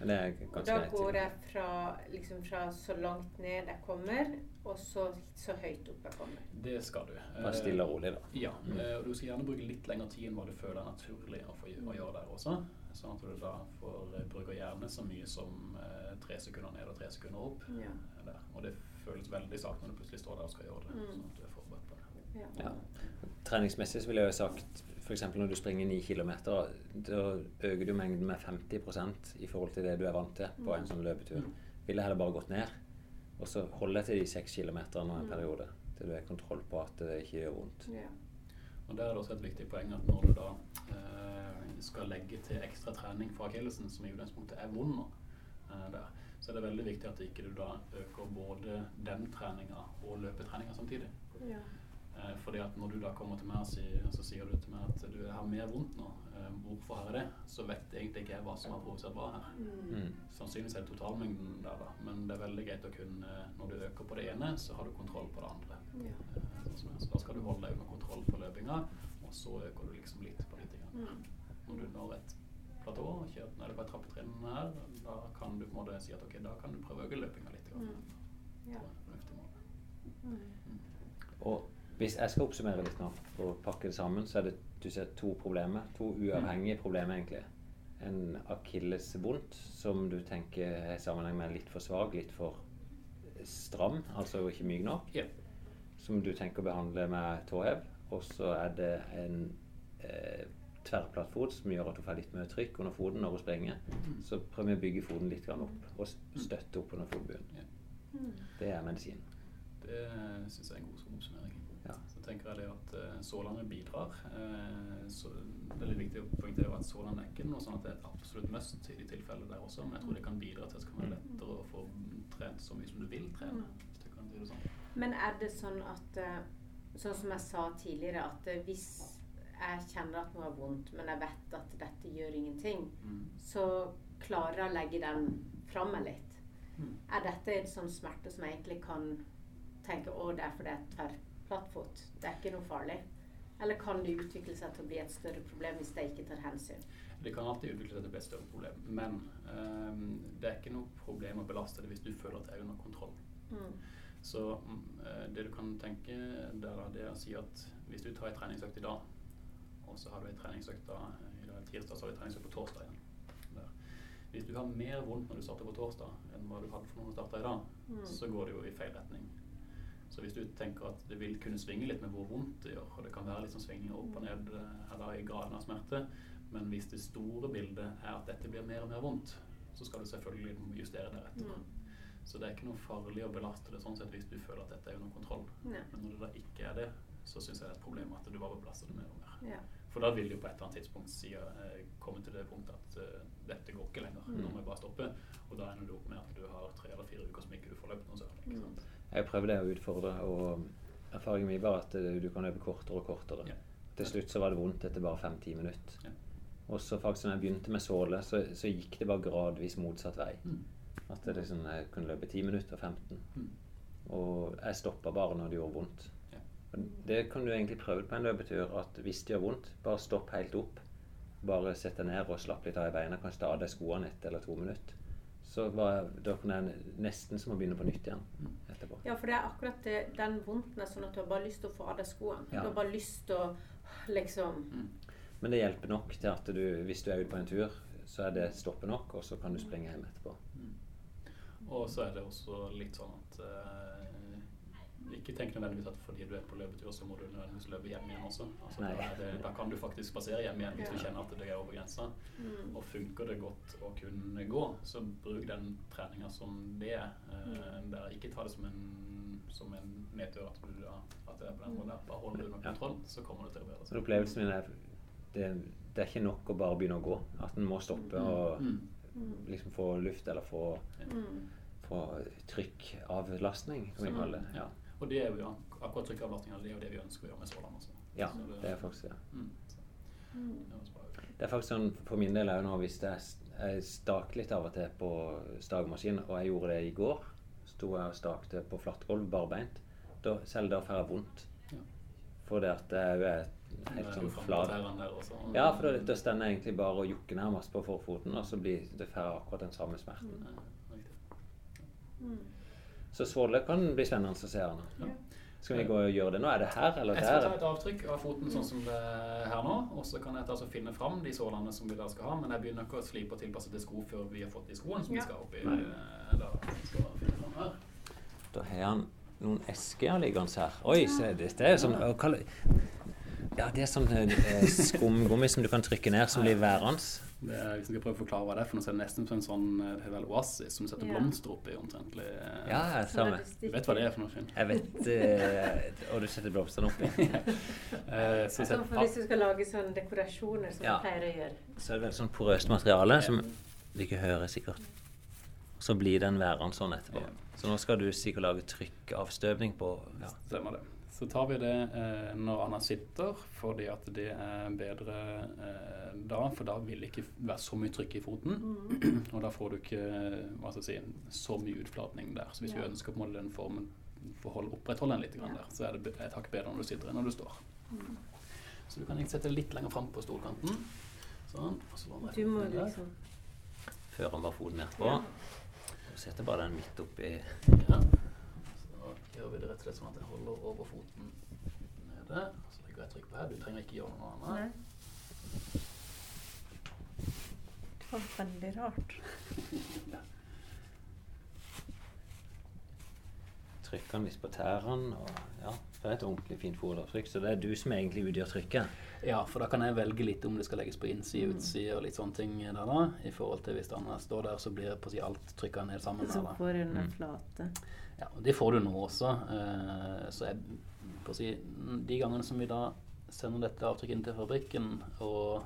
Men det er ganske greit. da går jeg fra, liksom fra så langt ned jeg kommer, og så, så høyt opp jeg kommer. Det skal du. Bare stille og rolig, da. Ja, Mm. eh, og du skal gjerne bruke litt lengre tid enn hva du føler er naturlig å, få, å gjøre der også. Sånn at du da får eh, bruke gjerne så mye som eh, tre sekunder ned og tre sekunder opp. Ja. eh, Der. Og det føles veldig sakte når du plutselig står der og skal gjøre det. Mm. Sånn at du er forberedt på det. Ja. Ja. Treningsmessig så ville jeg jo sagt f.eks. når du springer 9 km, da øker du mengden med 50% i forhold til det du er vant til på en sånn løpetur. Mm. Ville heller bare gått ned, og så holde til de 6 km en Mm. periode. Til du har kontroll på at det ikke gjør vondt. Ja. Og Der er det også et viktig poeng at når du da eh, skal legge til ekstra trening for akillesen, som i utgangspunktet er vond nå, eh, der, så er det veldig viktig at ikke du da øker både den treninga og løpetreninga samtidig. Ja. Eh, fordi at når du da kommer til meg og sier, så sier du til meg at du har mer vondt nå, eh, hvorfor har jeg det? Så vet egentlig ikke jeg hva som har provosert hva her. Mm. Mm. Sannsynligvis er det totalmengden der, da. Men det er veldig greit å kunne Når du øker på det ene, så har du kontroll på det andre. Ja. Så da skal du holde deg under kontroll på løpinga, og så øker du liksom litt på litt. Grann. Mm. Når du når et platå og kjører ned på et trappetrinn her, da kan du på en måte si at ok, da kan du prøve å øke løpinga litt. Grann. Mm. Ja. Mm. Og hvis jeg skal oppsummere litt nå og pakke det sammen, så er det du ser, to problemer. To uavhengige problemer, egentlig. En akillesvondt som du tenker er i sammenheng med litt for svak, litt for stram, altså ikke myk nok. Ja. Som du tenker å behandle med tåhev. Og så er det en eh, tverrplatt fot som gjør at hun får litt mer trykk under foten når hun springer. Så prøver vi å bygge foten litt opp og støtte opp under fotbunnen. Ja. Mm. Det er medisin. Det syns jeg er en god oppsummering. Ja. Så tenker jeg det at uh, Sålandet bidrar. Eh, så det er litt viktig å poengtere at Såland er ikke noe sånn at det er et absolutt must i de tilfellene der også, men jeg tror det kan bidra til at det kan være lettere å få trent så mye som du vil trene. Hvis du kan si det sånn. Men er det sånn at eh, Sånn som jeg sa tidligere, at eh, hvis jeg kjenner at noe er vondt, men jeg vet at dette gjør ingenting, Mm. så klarer jeg å legge den fra meg litt. Mm. Er dette en sånn smerte som jeg egentlig kan tenke å, det er fordi jeg er tverrplattfot? Det er ikke noe farlig? Eller kan det utvikle seg til å bli et større problem hvis jeg ikke tar hensyn? Det kan alltid utvikle seg til å bli et større problem, men ehm, det er ikke noe problem å belaste det hvis du føler at det er under kontroll. Mm. Så eh, det du kan tenke der, det er å si at hvis du tar en treningsøkt i dag, og så har du en treningsøkt i dag tirsdag, så har du en treningsøkt på torsdag igjen. Der. Hvis du har mer vondt når du starter på torsdag enn hva du hadde for når du starta i dag, Mm. så går det jo i feil retning. Så hvis du tenker at det vil kunne svinge litt med hvor vondt det gjør, og det kan være litt sånn svingninger opp og ned eh, eller i graden av smerte, men hvis det store bildet er at dette blir mer og mer vondt, så skal du selvfølgelig justere deretter. Så det er ikke noe farlig å belaste det sånn sett hvis du føler at dette er under kontroll. Ja. Men når det da ikke er det, så syns jeg det er et problem at du bare belaster det mer og mer. Ja. For da vil du på et eller annet tidspunkt si, uh, komme til det punktet at uh, dette går ikke lenger. Nå må jeg bare stoppe. Og da ender du opp med at du har tre eller fire uker som ikke du får løpt noe særlig. Ikke sant? Jeg prøvde å utfordre, og erfaringen min var at eh, du kan løpe kortere og kortere. Ja. Til slutt så var det vondt etter bare fem-ti minutter. Ja. Og så faktisk når jeg begynte med såle, så, så gikk det bare gradvis motsatt vei. Mm. At det liksom, jeg kunne løpe 10 minutter, 15. Mm. Og jeg stoppa bare når det gjorde vondt. Det kan du egentlig prøve på en løpetur, at hvis det gjør vondt, bare stopp helt opp. Bare sett deg ned og slapp litt av i beina. Kanskje ta av deg skoene ett eller to minutter. Så var, det nesten som å begynne på nytt igjen Mm. etterpå. Ja, for det er akkurat det, den vondten er sånn at du har bare lyst til å få av deg skoene. Ja. Du har bare lyst til å liksom Mm. Men det hjelper nok til at du, hvis du er ute på en tur, så er det stoppe nok, og så kan du springe hjem etterpå. Og så er det også litt sånn at eh, Ikke tenk nødvendigvis at fordi du er på løpetur, så må du nødvendigvis løpe hjem igjen også. Altså, da, det, da kan du faktisk spasere hjem igjen hvis du kjenner at det er over grensa. mm. Og funker det godt å kunne gå, så bruk den treninga som det er. Eh, der ikke ta det som en, som en nedtur at, du, da- at det er på den måten. Bare hold det under Ja. kontroll, så kommer det til å bedre seg. opplevelsen min er det, det er ikke nok å bare begynne å gå. At en må stoppe og Mm. liksom få luft, eller få, Mm. få trykkavlastning, kan vi kalle det. Ja. Og det er jo akkurat trykkavlastninga, det er jo det vi ønsker å gjøre med Svolland også. ja, Så det er faktisk det. Mm. Det ut. Det er faktisk sånn for min del òg nå, hvis jeg, jeg staker litt av og til på stagemaskin, og jeg gjorde det i går, sto jeg og stakte på flatgulv barbeint, da, selv da får jeg vondt. Ja. For det at jeg er helt sånn flat. Ja, for da, da stender jeg egentlig bare og jokker nærmest på forfoten, og så blir det får jeg akkurat den samme smerten. Mm. Så Svolle kan bli spennende å se her nå. Skal vi gå og gjøre det nå? Er det her eller Jeg skal ta et avtrykk av foten sånn som det er her nå, og så kan jeg altså finne fram de sålene som vi der skal ha, men jeg begynner ikke å slipe og tilpasse til sko før vi har fått de skoene som vi skal opp oppi. Eh, Da har han noen esker liggende her. Oi, se, det er sånn Ja, det er sånn eh, skumgummi som du kan trykke ned, som blir værende. Det er, hvis jeg skal prøve å forklare hva det er for nå ser er det nesten som en sånn eh, vel oasis som du setter Ja. blomster oppi omtrentlig. eh. Ja, samme. Du vet hva det er for noe, Finn? Jeg vet uh, Og du setter blomstene oppi. Eh, så Sånn set, for hvis du skal lage sånne dekorasjoner som Ja. du pleier å gjøre. Så er det veldig sånn porøst materiale som du ikke hører sikkert. Så blir den værende sånn etterpå. Ja. Så nå skal du sikkert lage trykkavstøpning på ja. Stemmer det. Så tar vi det eh, når Anna sitter, fordi at det er bedre eh, da, for da vil det ikke være så mye trykk i foten. Og da får du ikke hva skal jeg si, så mye utflatning der. Så hvis Ja. vi ønsker på måle den formen for å opprettholde den litt ja. der, så er det et hakk bedre når du sitter enn når du står. Så du kan egentlig sette deg litt lenger fram på stolkanten. Sånn. Og så Du må liksom Fører han bare foten nedpå. Ja. Du setter bare den midt oppi Ja. Gjør vi det rett og slett sånn at jeg holder over foten nede. Så legger jeg trykk på her. Du trenger ikke gjøre noe annet. Nei. Det var veldig rart. Trykker den litt på tærne. Ja, det er et ordentlig fint foderavtrykk. Så det er du som egentlig utgjør trykket. Ja, for da kan jeg velge litt om det skal legges på innside, utside og litt sånne ting der da. I forhold til hvis den står der, så blir på å si alt trykka ned sammen. Så får du den Mm. flate. Ja, og det får du nå også. Eh, så jeg, på å si, de gangene som vi da sender dette avtrykket inn til fabrikken og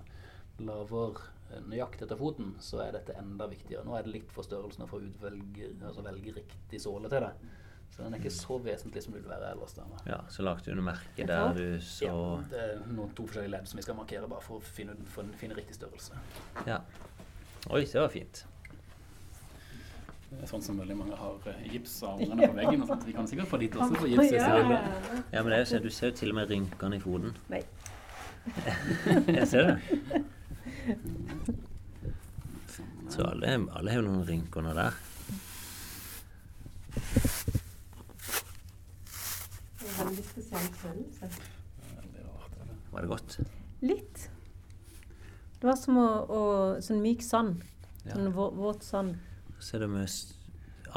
lager eh, nøyaktig etter foten, så er dette enda viktigere. Nå er det litt for å utvelge, altså velge riktig såle til det. Så den er ikke så vesentlig som det vil være ellers. Der, da. Ja, så lagde du noe merke der du så Ja, det er noen to forskjellige ledd som vi skal markere bare for å finne, for å finne riktig størrelse. Ja. Oi, det var fint. Det er sånn som veldig mange har eh, gips av ungene på veggen. og sånt. Vi kan sikkert få dit også på gips. Ja, ja, ja. Ja, men det er du ser jo til og med rynkene i foten. Nei. Jeg ser det. Sånn, Så alle, alle har jo noen rynker nå der veldig spesiell følelse. Var, det. godt? Litt. Det var som å, å sånn myk sand. Sånn vå, våt sand. Ser du hvor mye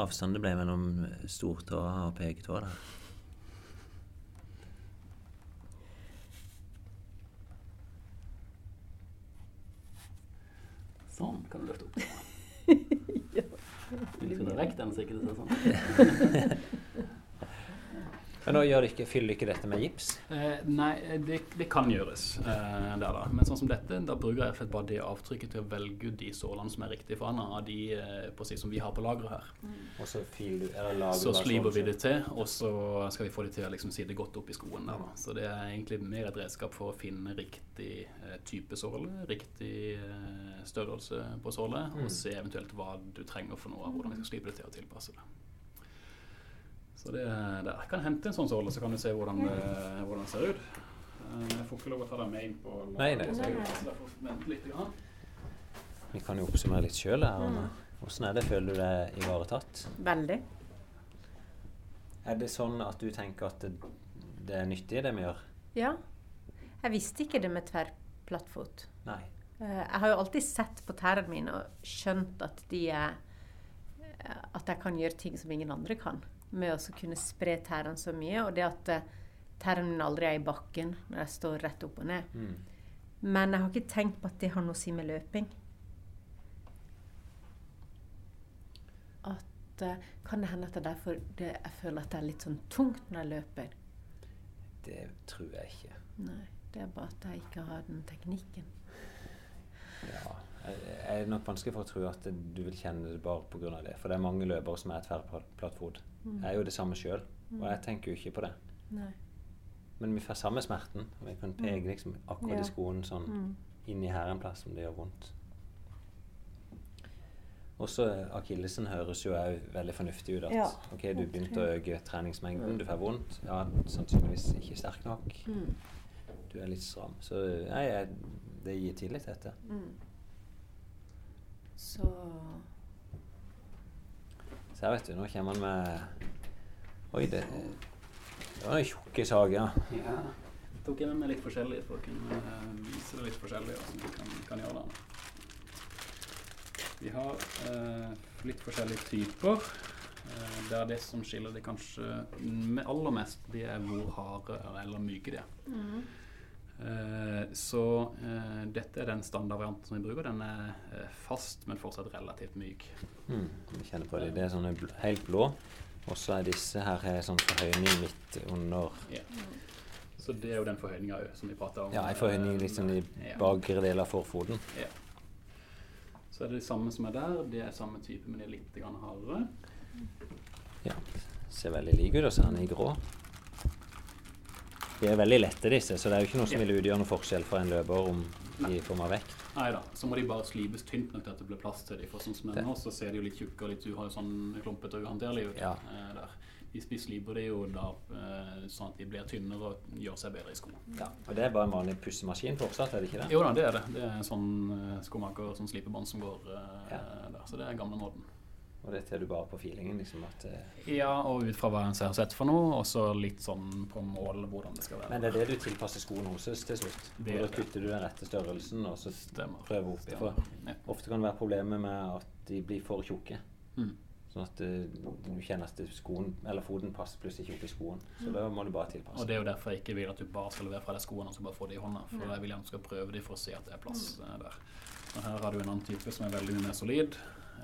avstand det ble mellom stortåa og peketåa der? Sånn kan du løfte opp. ja. Litt under vekten, så ikke det ser sånn Men nå gjør det ikke, fyller ikke dette med gips? Eh, nei, det, det kan gjøres eh, der, da. Men sånn som dette, da bruker jeg slett bare det avtrykket til å velge ut de sålene som er riktige for Anna, av de eh, på å si, som vi har på lageret her. Og så fil du, eller Så sliver vi sånn, det til, og så skal vi få det til å liksom sitte godt opp i skoen der. Da. Så det er egentlig mer et redskap for å finne riktig eh, type såle, riktig eh, størrelse på sålet, Mm. og se eventuelt hva du trenger for noe hvordan vi skal slipe det til og tilpasse det. Så det der. Kan hente en sånn såle, så kan du se hvordan det, hvordan det ser ut. Eh, Jeg får ikke lov å ta deg med inn på Nei, nei. Grann. Vi kan jo oppsummere litt sjøl her. Hvordan er det? Føler du deg ivaretatt? Veldig. Er det sånn at du tenker at det, det er nyttig, det vi gjør? Ja. Jeg visste ikke det med tverrplattfot. Nei. Eh, Jeg har jo alltid sett på tærne mine og skjønt at de er At jeg kan gjøre ting som ingen andre kan. Med å kunne spre tærne så mye. Og det at eh, tærne mine aldri er i bakken når jeg står rett opp og ned. Mm. Men jeg har ikke tenkt på at det har noe å si med løping. At uh, Kan det hende at det er derfor det, jeg føler at det er litt sånn tungt når jeg løper? Det tror jeg ikke. Nei, det er bare at jeg ikke har den teknikken. Ja. Det er nok vanskelig for å tro at du vil kjenne det bare pga. det. For det er mange løpere som er tverrplattfot. Mm. Jeg er jo det samme sjøl, og jeg tenker jo ikke på det. Nei. Men vi får samme smerten. og Vi kan peke liksom akkurat Ja. i skoen sånn Mm. inni her en plass om det gjør vondt. Også akillesen høres jo òg veldig fornuftig ut. At Ja. ok, du begynte å øke treningsmengden, du får vondt. Ja, sannsynligvis ikke sterk nok. Mm. Du er litt stram. Så nei, jeg, det gir tillit, dette. Mm. Så Så her, vet du, nå kommer han med Oi, det, det var en tjukke sager. Ja. Tok jeg med meg litt forskjellig for å kunne eh, vise det litt forskjellig hvordan vi kan, kan gjøre det. Vi har eh, litt forskjellige typer. Eh, det er det som skiller det kanskje aller mest, det er hvor harde eller myke de er. Eh, så eh, dette er den standardvarianten som vi bruker. Den er eh, fast, men fortsatt relativt myk. Mm, vi kjenner på det. Det er sånne bl helt blå. Og så er disse her er sånn forhøyning midt under Ja. Så det er jo den forhøyninga òg som vi prata om. Ja, en forhøyning liksom i Ja. bakre del av forfoten. Ja. Så er det det samme som er der. Det er samme type, men det er litt hardere. Ja. Ser veldig like ut, og så er den i grå. De er veldig lette, disse, så det er jo ikke noe som vil utgjøre noe forskjell for en løper om de får mer vekt. Nei da, så må de bare slipes tynt nok til at det blir plass til dem. For sånn som nå, så ser de jo litt tjukke og litt Du har jo sånn klumpete og uhåndterlige ut Ja. eh, der. Hvis vi sliper det jo da eh, sånn at de blir tynnere og gjør seg bedre i skoene. Ja. Og det er bare en vanlig pussemaskin fortsatt, er det ikke det? Jo da, det er det. Det er sånn uh, skomaker, sånn slipebånd som går eh, Ja. der. Så det er gamle måten. Og dette er du bare på feelingen, liksom at eh, Ja, og ut fra hva en ser sett for noe, og så litt sånn på mål hvordan det skal være. Men det er det du tilpasser skoen hos oss til slutt? Det Og da det. kutter du den rette størrelsen, og så Stemmer. prøver opp ifra. Ja. ofte kan det være problemer med at de blir for tjukke. Mm. Sånn at eh, du kjenner at skoen, eller foten passer plutselig ikke opp i skoen. Så da må du bare tilpasse. Og det er jo derfor jeg ikke vil at du bare skal levere fra deg skoene og så bare få de i hånda. For jeg vil gjerne skal prøve dem for å se at det er plass eh, der. Og her har du en annen type som er veldig mye mer solid.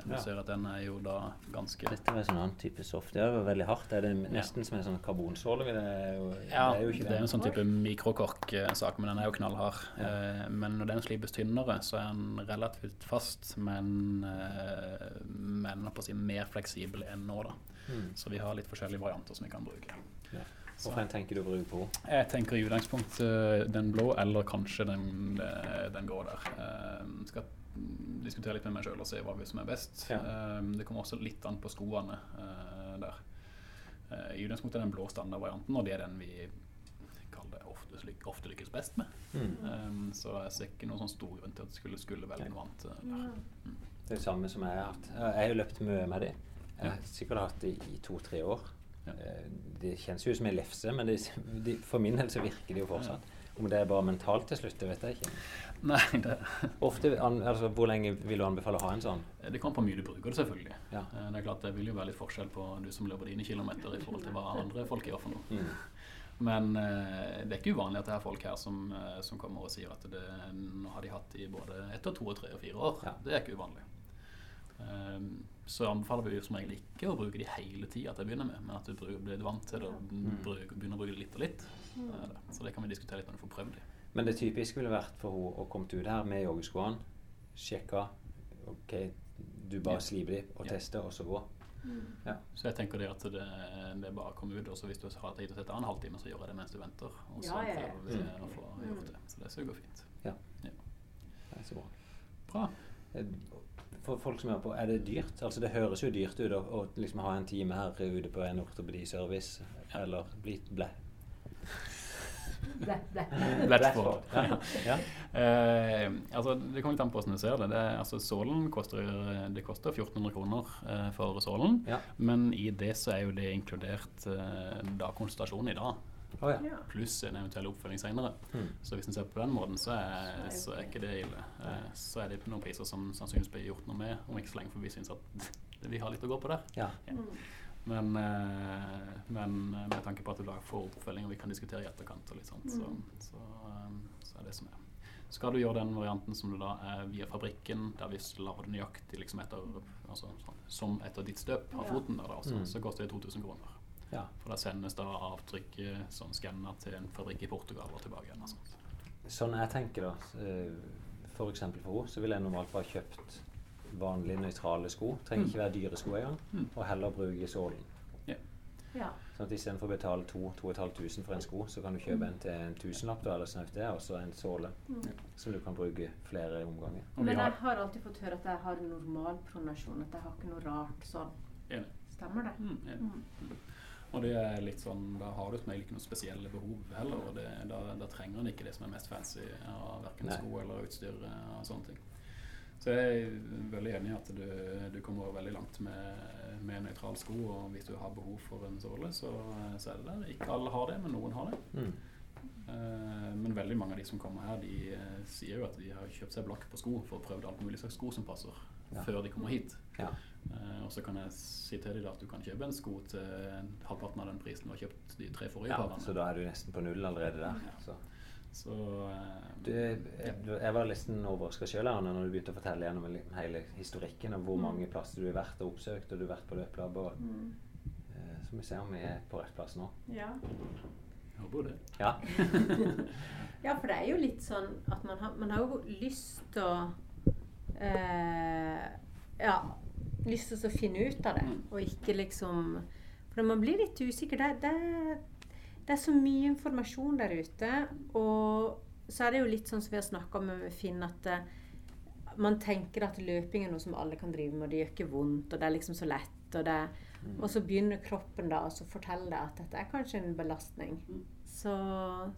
Du Ja. ser at den er jo da ganske Dette er en sånn annen type soft. Det er jo veldig hardt. Det er det nesten som en sånn karbonsåle. Det, jo, Ja, det er jo ikke det er en sånn type mikrokork-sak, men den er jo knallhard. Eh, Men når den slipes tynnere, så er den relativt fast, men, eh, men på å si mer fleksibel enn nå, da. Mm. Så vi har litt forskjellige varianter som vi kan bruke. Ja. Så- Hvorfor tenker du å bruke på Jeg tenker i utgangspunktet den blå, eller kanskje den, eh, den grå der. Eh, skal diskutere litt med meg sjøl og se hva som er best. Ja. Eh, det kommer også litt an på skoene eh, der. Eh, I utgangspunktet er den blå standardvarianten, og det er den vi kaller det ofte, ofte lykkes best med. mm. Eh, så jeg ser ikke noen sånn stor grunn til at jeg skulle, skulle velge noe annet. Der. Mm. Det er det samme som jeg har hatt. Jeg har jo løpt mye med det. Jeg har sikkert hatt det i to-tre år. Ja. Eh, Det kjennes jo som en lefse, men det, de, for min del så virker det jo fortsatt. Om det er bare mentalt til slutt, det vet jeg ikke. Nei, det, Ofte, altså, Hvor lenge vil du anbefale å ha en sånn? det kommer på mye du bruker det, selvfølgelig. Ja. Eh, Det er klart det vil jo være litt forskjell på du som løper dine kilometer i forhold til hva andre folk gjør for noe. Mm. Men eh, det er ikke uvanlig at det er folk her som, eh, som kommer og sier at det, nå har de hatt i både ett og to og tre og fire år. Ja. Det er ikke uvanlig. Um, så anbefaler vi som regel ikke å bruke de hele tida til å begynne med, men at du blir vant til det og begynner å bruke det litt og litt. Så det kan vi diskutere litt når du får prøvd dem. Men det typiske ville vært for henne å komme ut her med joggeskoene, sjekke OK, du bare Ja. sliper dem og Ja. tester, og så gå. Ja. Så jeg tenker det at det, det er bare å komme ut, og så hvis du har tid til å sette en halvtime, så gjør jeg det mens du venter. Og så Ja, ja, ja. prøver vi å få gjort det. Så det går fint. Det er så bra. Bra. Eh, For folk som hører på, er det dyrt? Altså Det høres jo dyrt ut å, å liksom ha en time her ute på en ortopediservice, eller bli ble. Blatchford. Ja. ja. Eh, altså, det kommer litt an på hvordan du ser det. det altså, sålen koster, det koster 1400 kroner eh, for sålen. Ja. Men i det så er jo det inkludert eh, da konsultasjonen i dag. Oh, ja. Pluss en eventuell oppfølging senere. Mm. Så hvis en ser på den måten, så er, så er ikke det ille. Eh, så er det noen priser som sannsynligvis blir gjort noe med om ikke så lenge, for vi syns at vi har litt å gå på der. ja. Men, eh, men med tanke på at du da får oppfølging, og vi kan diskutere i etterkant, og litt sånt, så, så, eh, så er det som er. Skal du gjøre den varianten som du da er via fabrikken, der vi lager det nøyaktig liksom etter, altså, sånn, som etter ditt støp av foten, der, da, altså, Mm. så koster det 2000 kroner. ja. For da sendes da avtrykket som skanner til en fabrikk i Portugal og tilbake igjen. og sånt. Sånn jeg tenker da, f.eks. for for henne, så ville jeg normalt bare kjøpt vanlige nøytrale sko. Trenger ikke være dyre sko engang. Mm. Og heller bruke sålen. Ja. Sånn at Istedenfor å betale 2500 for en sko, så kan du kjøpe en til en tusenlapp eller snaut det, og så en såle som du kan bruke flere omganger. Men jeg har, alltid fått høre at jeg har normal pronasjon, at jeg har ikke noe rart sånn. Enig. Stemmer det? Mm, enig. Og det er litt sånn, da har du som regel ikke noe spesielle behov heller, og det, da, da trenger en ikke det som er mest fancy av hverken Nei. sko eller utstyr eh, og sånne ting. Så jeg er veldig enig i at du, du kommer veldig langt med, med nøytral sko, og hvis du har behov for en såle, så, så er det der. Ikke alle har det, men noen har det. Mm. Uh, men veldig mange av de som kommer her, de uh, sier jo at de har kjøpt seg blakk på sko for å prøve alt mulig slags sko som passer, Ja. før de kommer hit. Ja. Uh, og så kan jeg si til dem at du kan kjøpe en sko til halvparten av den prisen du har kjøpt de tre forrige ja, parene. så da er du nesten på null allerede der. Ja. Så. Eh, Du, jeg, jeg var nesten overraska sjøl når du begynte å fortelle gjennom hele historikken og hvor mange plasser du har vært og oppsøkt, og du har vært på løplab. Og, Mm. eh, så vi ser om vi er på rett plass nå. Ja. jeg håper det. Ja. ja, for det er jo litt sånn at man har, man har jo lyst til å eh, Ja, lyst til å finne ut av det, og ikke liksom For man blir litt usikker. Det, det, det er så mye informasjon der ute, og så er det jo litt sånn som vi har snakka om med Finn, at uh, man tenker at løping er noe som alle kan drive med, og det gjør ikke vondt, og det er liksom så lett. Og, det, og så begynner kroppen da å fortelle deg at dette er kanskje en belastning. Så,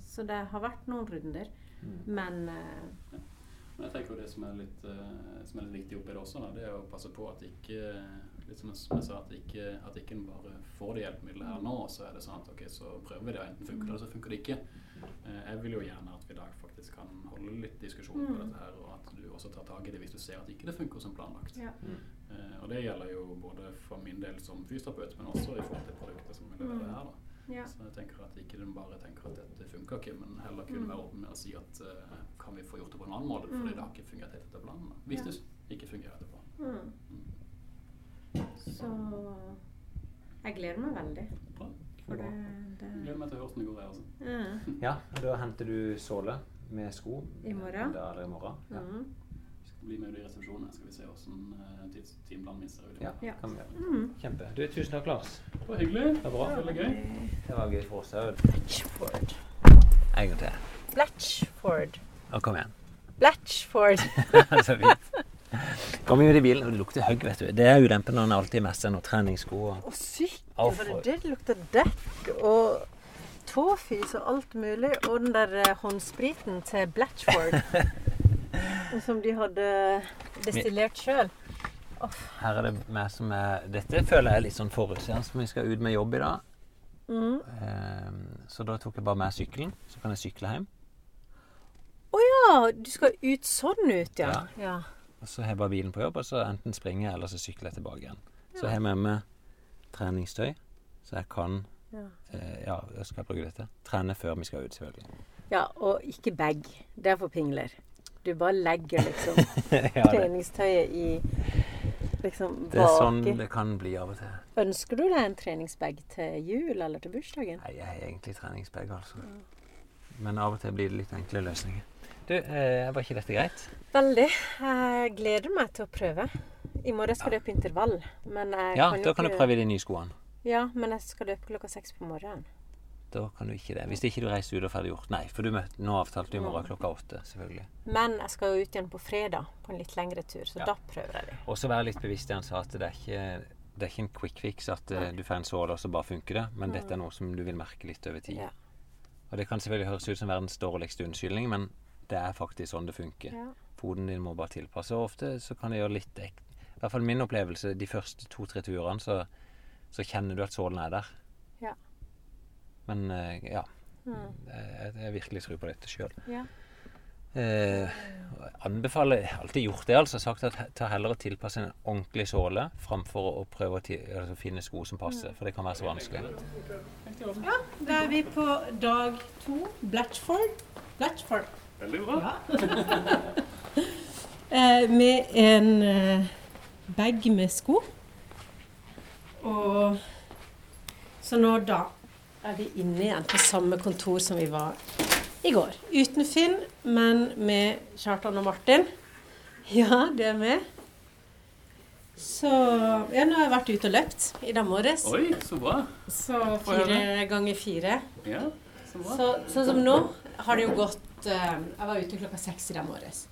så det har vært noen runder. Men eh, Men jeg tenker jo det som er litt, eh, som er litt viktig oppi det også, da, det er å passe på at ikke litt som jeg sa, at ikke, at ikke en bare får det hjelpemiddelet her nå, så er det sånn at ok, så prøver vi det, enten funker det, eller så funker det ikke. Eh, Jeg vil jo gjerne at vi i dag faktisk kan holde litt diskusjon på dette her, og at du også tar tak i det hvis du ser at ikke det funker som planlagt. ja. Eh, og det gjelder jo både for min del som fysioterapeut, men også i forhold til produktet som vi leverer her. da. ja. Så jeg tenker at ikke den bare tenker at dette funker ikke, men heller kunne være åpen med å si at uh, kan vi få gjort det på en annen måte, fordi det har ikke fungert helt etter planen. Hvis Ja. det ikke fungerer etter planen. Mm. Så jeg gleder meg veldig. Bra. For det, det Gleder meg til å høre hvordan det går, jeg også. ja. ja, og da henter du såle med sko I morgen. Da eller i morgen. Ja. Mm. Bli med i resepsjonen, skal vi se hvordan uh, timeplanen min ser ut. Ja, Ja. kan vi gjøre. Mm. Kjempe. Du, tusen takk, Lars. Det var hyggelig. Det var bra. Veldig gøy. Det var gøy for oss òg. Blatchford. En gang til. Blatchford. Og kom igjen. Blatchford. Så fint. Kom jo i bilen, og det lukter høgg, vet du. Det er ulempen når en alltid seg noen treningssko. Og... Og sykkel. Det for- det det lukta dekk og tåfis og alt mulig? Og den der eh, håndspriten til Blatchford. som de hadde destillert sjøl. Her er det meg som er Dette føler jeg er litt sånn forutseende, som vi skal ut med jobb i dag. Mm. Ehm, så da tok jeg bare med sykkelen, så kan jeg sykle hjem. Å ja, du skal ut sånn ut, ja. Ja. ja. Og så har jeg bare bilen på jobb, og så enten springer jeg, eller så sykler jeg tilbake igjen. Så har jeg med meg treningstøy, så jeg kan Ja. Eh, ja, skal jeg bruke dette? Trene før vi skal ut, selvfølgelig. ja, og ikke bag. Det er for pingler. Du bare legger liksom ja, treningstøyet i liksom det er sånn det kan bli av og til. Ønsker du deg en treningsbag til jul eller til bursdagen? Nei, jeg er egentlig treningsbag, altså. Men av og til blir det litt enkle løsninger. Du, eh, var ikke dette greit? Veldig. Jeg gleder meg til å prøve. I morgen skal jeg løpe intervall. Men jeg Ja, kan da kan du prøve de nye skoene. Ja, men jeg skal løpe klokka seks på morgenen. Da kan du ikke det. Hvis ikke du reiser ut og ferdig gjort. Nei, for du møtte, nå avtalte du i morgen klokka åtte, selvfølgelig. Men jeg skal jo ut igjen på fredag på en litt lengre tur, så Ja. da prøver jeg det. Og så være litt bevisst igjen, sa at det er ikke, det er ikke en quick fix at eh, du får en såle og så bare funker det, men dette er noe som du vil merke litt over tid. Ja. Og det kan selvfølgelig høres ut som verdens dårligste unnskyldning, men det er faktisk sånn det funker. Ja. Poden din må bare tilpasse. Og ofte så kan det gjøre litt ek- I hvert fall min opplevelse de første to-tre turene, så, så kjenner du at sålen er der. Ja. Men eh, ja. Mm. Jeg, jeg virkelig tror på dette sjøl. Ja. Eh, anbefaler jeg har alltid gjort det, altså. Sagt at ta heller å tilpasse en ordentlig såle framfor å prøve å altså, finne sko som passer. For det kan være så vanskelig. Ja, da er vi på dag to. Blatchford. Blatchford. Veldig bra. Ja. eh, med en eh, bag med sko. Og så nå da er vi inne igjen på samme kontor som vi var i går. Uten Finn, men med Kjartan og Martin. Ja, det er med. Så ja, nå har jeg vært ute og løpt i dag morges. Oi, så bra. Så fire ganger fire. Ja, så bra. Så, sånn som nå har det jo gått eh, Jeg var ute klokka seks i dag morges.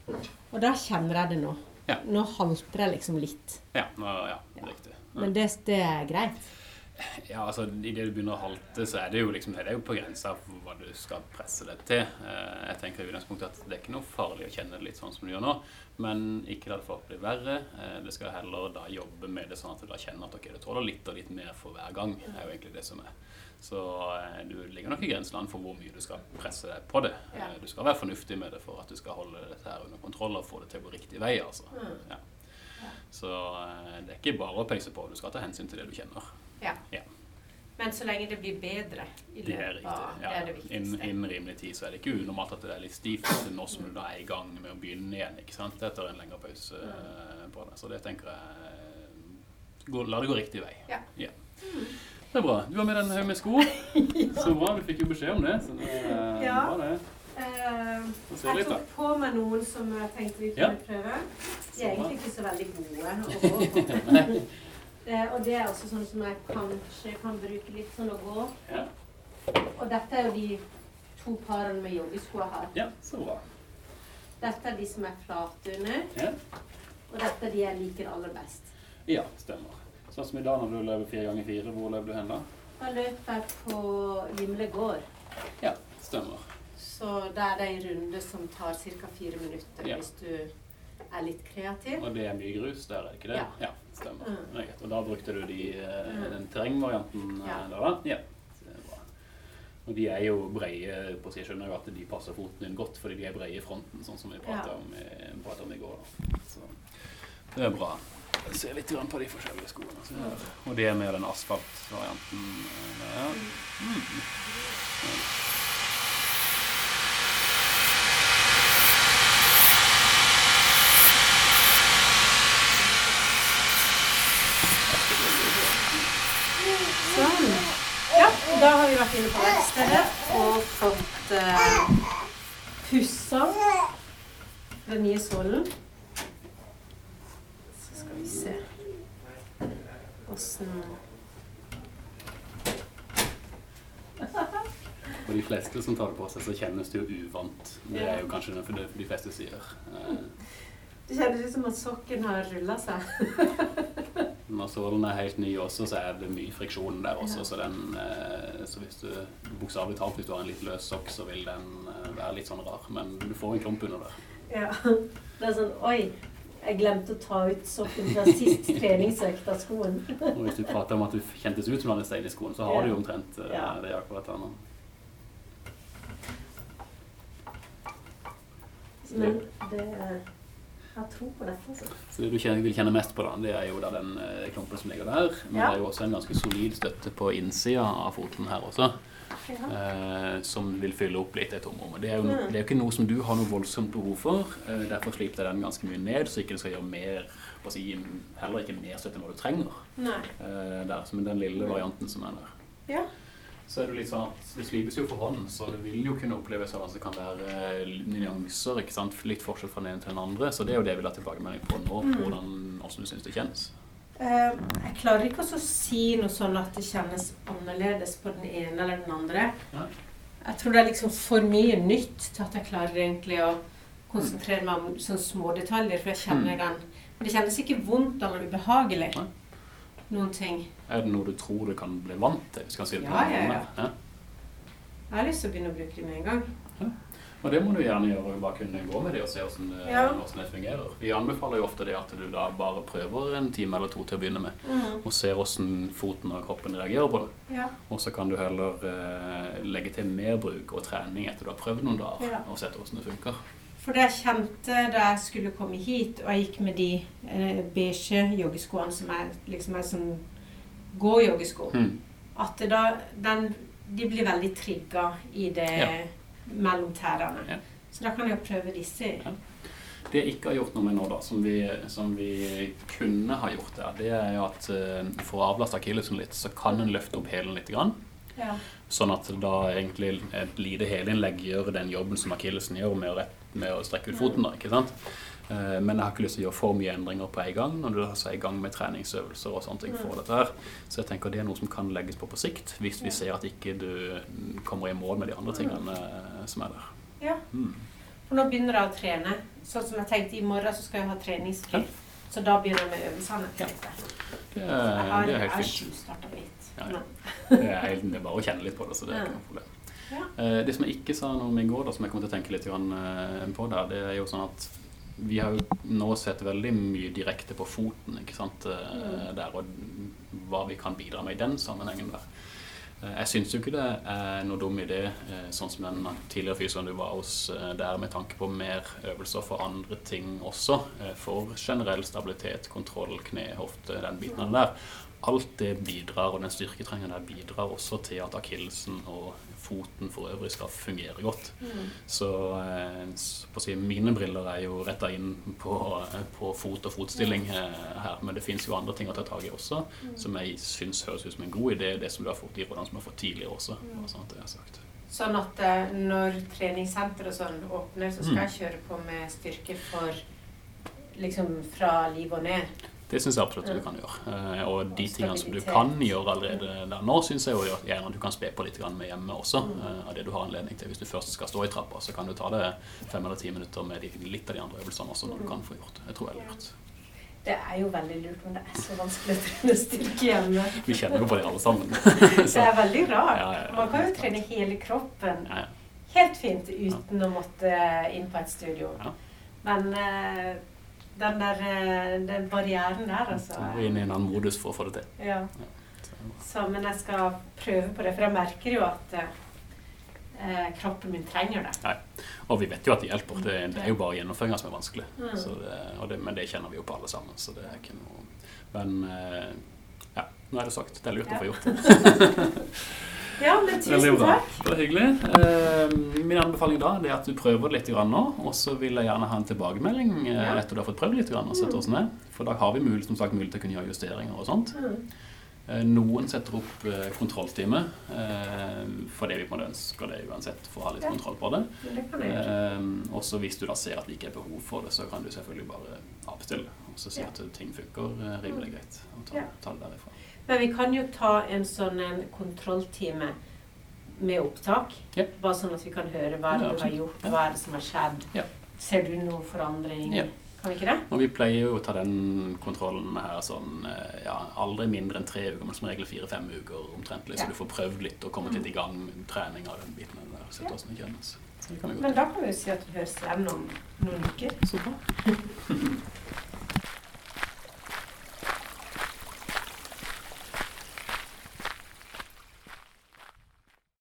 Og da kjenner jeg det nå. Ja. Nå halter jeg liksom litt. Ja, nå, ja, riktig. Men det, det er greit. Ja, altså Idet du begynner å halte, så er det jo liksom, det er jo på grensa for hva du skal presse det til. Eh, Jeg tenker i utgangspunktet at det er ikke noe farlig å kjenne det litt sånn som du gjør nå, men ikke la det få bli verre. Du Det skal heller da jobbe med det sånn at du da kjenner at ok, du tåler litt og litt mer for hver gang. Det er jo egentlig det som er. Så eh, du ligger nok i grenseland for hvor mye du skal presse deg på det. Ja. Eh, Du skal være fornuftig med det for at du skal holde dette her under kontroll og få det til å gå riktig vei, altså. Ja. Så eh, det er ikke bare å peise på, du skal ta hensyn til det du kjenner. Ja. Ja. Men så lenge det blir bedre i Det er riktig. Ja. Innen viktigste. rimelig tid så er det ikke unormalt at det er litt stivt nå som du da er i gang med å begynne igjen ikke sant? etter en lengre pause mm. på det. Så det tenker jeg La det gå riktig vei. Ja. Det er bra. Du har med deg en haug med sko. Så bra. Vi fikk jo beskjed om det. Så det er Ja. bra, det. Uh, jeg tok på meg noen som jeg tenkte vi Ja. kunne prøve. De er egentlig ikke så veldig gode å gå på. Eh, og det er også sånn som jeg kanskje kan bruke litt sånn å gå. Ja. Og dette er jo de to parene med joggesko jeg har. ja, så bra. Dette er de som er flate under, Ja. og dette er de jeg liker aller best. ja, stemmer. Sånn som i dag når du løper fire ganger fire, hvor løper du hen da? Da løper jeg på Gimle gård. Ja, stemmer. Så da er det en runde som tar ca. fire minutter Ja. hvis du er litt kreativ. Og det er mye grus der, er det ikke det? Ja. stemmer. Mm. Og da brukte du de, eh, Mm. den terrengvarianten eh, Ja. der, da? Ja. Og de er jo breie på seg. Jeg skjønner jo at de passer foten din godt, fordi de er breie i fronten, sånn som vi pratet, Ja. om, om i går. Da. Så det er bra. Ser litt på de forskjellige skoene. Så. Og det er med den asfaltvarianten Ja. Mm. Sånn. Ja, da har vi vært inne på verkstedet og fått uh, pussa den nye sålen. Skal vi se åssen For de fleste som tar det på seg, så kjennes det jo uvant. Det er jo kanskje det for de fleste sier. Eh, Det kjennes ut som at sokken har rulla seg. Når sålen er helt ny også, så er det mye friksjon der også. Så, den, eh, så hvis du bokstavelig talt hvis du har en litt løs sokk, så vil den eh, være litt sånn rar. Men du får en klump under der. Ja. Det er sånn Oi, jeg glemte å ta ut sokken fra sist treningsøkt av skoen. Og hvis du prater om at du kjentes ut som du hadde stein i skoen, så har Ja. du jo omtrent uh, Ja. det akkurat her nå. Men det jeg tror på dette. Altså. Så det du kjenner, vil kjenne mest på, da, det er jo da den eh, klumpen som ligger der. Men Ja. det er jo også en ganske solid støtte på innsida av foten her også. Eh, som vil fylle opp litt det tomrommet. Det er jo Mm. det er jo ikke noe som du har noe voldsomt behov for. Eh, derfor slipper jeg den ganske mye ned, så ikke det skal gjøre mer si, Heller ikke mer støtte enn hva du trenger. Eh, der, som den lille varianten som er der. Ja. Så er det litt sånn at det slipes jo for hånd, så det vil jo kunne oppleves sånn at det kan være eh, nyanser, ikke sant? litt forskjell fra den ene til den andre. Så det er jo det vi vil ha tilbakemelding på nå, Mm. hvordan, hvordan du syns det kjennes. Eh, jeg klarer ikke å si noe sånn at det kjennes annerledes på den ene eller den andre. Jeg tror det er liksom for mye nytt til at jeg klarer egentlig å konsentrere meg om sånne små detaljer, for jeg kjenner Mm. den. Men det kjennes ikke vondt eller ubehagelig. Noen ting. Er det noe du tror du kan bli vant til? hvis jeg kan si det på Ja, ja, ja. Jeg har lyst til å begynne å bruke det med en gang. Og det må du gjerne gjøre, bare kunne gå med det og se hvordan det, Ja. hvordan det fungerer. Vi anbefaler jo ofte det at du da bare prøver en time eller to til å begynne med, Mm. og ser hvordan foten og kroppen reagerer på det. Ja. Og så kan du heller eh, legge til mer bruk og trening etter du har prøvd noen dager, Ja. og sett hvordan det funker. For det jeg kjente da jeg skulle komme hit, og jeg gikk med de eh, beige joggeskoene som er liksom er sånn gå-joggesko, Mm. at da den, De blir veldig trigga i det Ja. Mellom tærne. Ja. Så da kan jeg prøve disse. Det jeg ikke har gjort noe med nå, da, som vi, som vi kunne ha gjort der, det er jo at eh, for å avlaste akillesen litt, så kan en løfte opp hælen litt. Grann, Ja. sånn at da egentlig et lite hælinnlegg gjør den jobben som akillesen gjør med å, rett, med å strekke ut foten. da, ikke sant? Eh, Men jeg har ikke lyst til å gjøre for mye endringer på en gang når du altså er i gang med treningsøvelser og sånne ting for dette her. Så jeg tenker det er noe som kan legges på på sikt, hvis vi ser at ikke du kommer i mål med de andre tingene eh, som er der. ja. Mm. For nå begynner jeg å trene. Sånn som jeg tenkte, i morgen så skal jeg ha treningsfri. Ja. Så da begynner jeg med øvelsene. Ja. Det, er- det er helt fint. litt. Ja, ja. Det er, helt, det er bare å kjenne litt på det, så det er ikke noe problem. Ja. Eh, Det som jeg ikke sa noe om i går, da, som jeg kommer til å tenke litt på der, det er jo sånn at vi har jo nå sett veldig mye direkte på foten, ikke sant, eh, Mm. der, og hva vi kan bidra med i den sammenhengen der. Eh, Jeg syns jo ikke det er noe dum idé, eh, sånn som den tidligere fysioen du var hos der, med tanke på mer øvelser for andre ting også. For generell stabilitet, kontroll, kne, hofte, den biten av det der. Alt det bidrar, og den styrketreningen der bidrar også til at akillesen og foten for øvrig skal fungere godt. Mm. Så så å si, mine briller er jo retta inn på, eh, på fot og fotstilling eh, her, men det fins jo andre ting å ta tak i også, som jeg syns høres ut som en god idé, det som du har fått i rådene som du har fått tidligere også. Mm. sånn at det er sagt. Sånn at eh, når treningssenter og sånn åpner, så skal Mm. jeg kjøre på med styrke for liksom fra liv og ned. Det syns jeg absolutt du kan gjøre. Eh, og de tingene som du kan gjøre allerede der nå, syns jeg jo gjerne at du kan spe på litt med hjemme også. Mm. eh, Av det du har anledning til. Hvis du først skal stå i trappa, så kan du ta det fem eller ti minutter med litt av de andre øvelsene også, når du kan få gjort det. Jeg tror jeg er lurt. Det er jo veldig lurt, men det er så vanskelig å trene styrke hjemme. Vi kjenner jo på det alle sammen. Det er veldig rart. Man kan jo trene hele kroppen helt fint uten å måtte inn på et studio. Men eh, den der eh, den barrieren der, altså Så er inne i en annen modus for å få det til. ja. Så, men jeg skal prøve på det, for jeg merker jo at eh, kroppen min trenger det. Nei. og vi vet jo at det hjelper. Det, det er jo bare gjennomføringa som er vanskelig. Mm. Så det, men det kjenner vi jo på alle sammen, så det er ikke noe Men eh, ja, nå er det sagt. Det er lurt å få gjort det. Ja, men tusen takk. Det var hyggelig. Eh, min anbefaling da er at du prøver det litt grann nå, og så vil jeg gjerne ha en tilbakemelding eh, Ja. etter du har fått prøvd litt grann, og sett hvordan det er. For da har vi mulighet, som sagt, mulighet til å kunne gjøre justeringer og sånt. Mm. Eh, Noen setter opp eh, kontrolltime, eh, fordi vi på en måte ønsker det uansett, for å ha litt Ja. kontroll på det. Men det kan jeg gjøre. Eh, og så hvis du da ser at det ikke er behov for det, så kan du selvfølgelig bare avbestille og så si Ja. at ting funker eh, rimelig greit. Og ta, ta det derifra. Men vi kan jo ta en sånn en kontrolltime med opptak. Ja. Bare sånn at vi kan høre hva Ja, du har gjort, hva er det som har skjedd. Ja. Ser du noen forandring? Kan vi ikke det? Og vi pleier jo å ta den kontrollen her sånn eh, ja, aldri mindre enn tre uker, men som regel fire-fem uker omtrentlig, Ja. så du får prøvd litt og kommet litt i gang med trening av den biten der. Sett Ja. det kjennes. Men da kan vi jo si at vi høres igjen om noen uker. Så bra.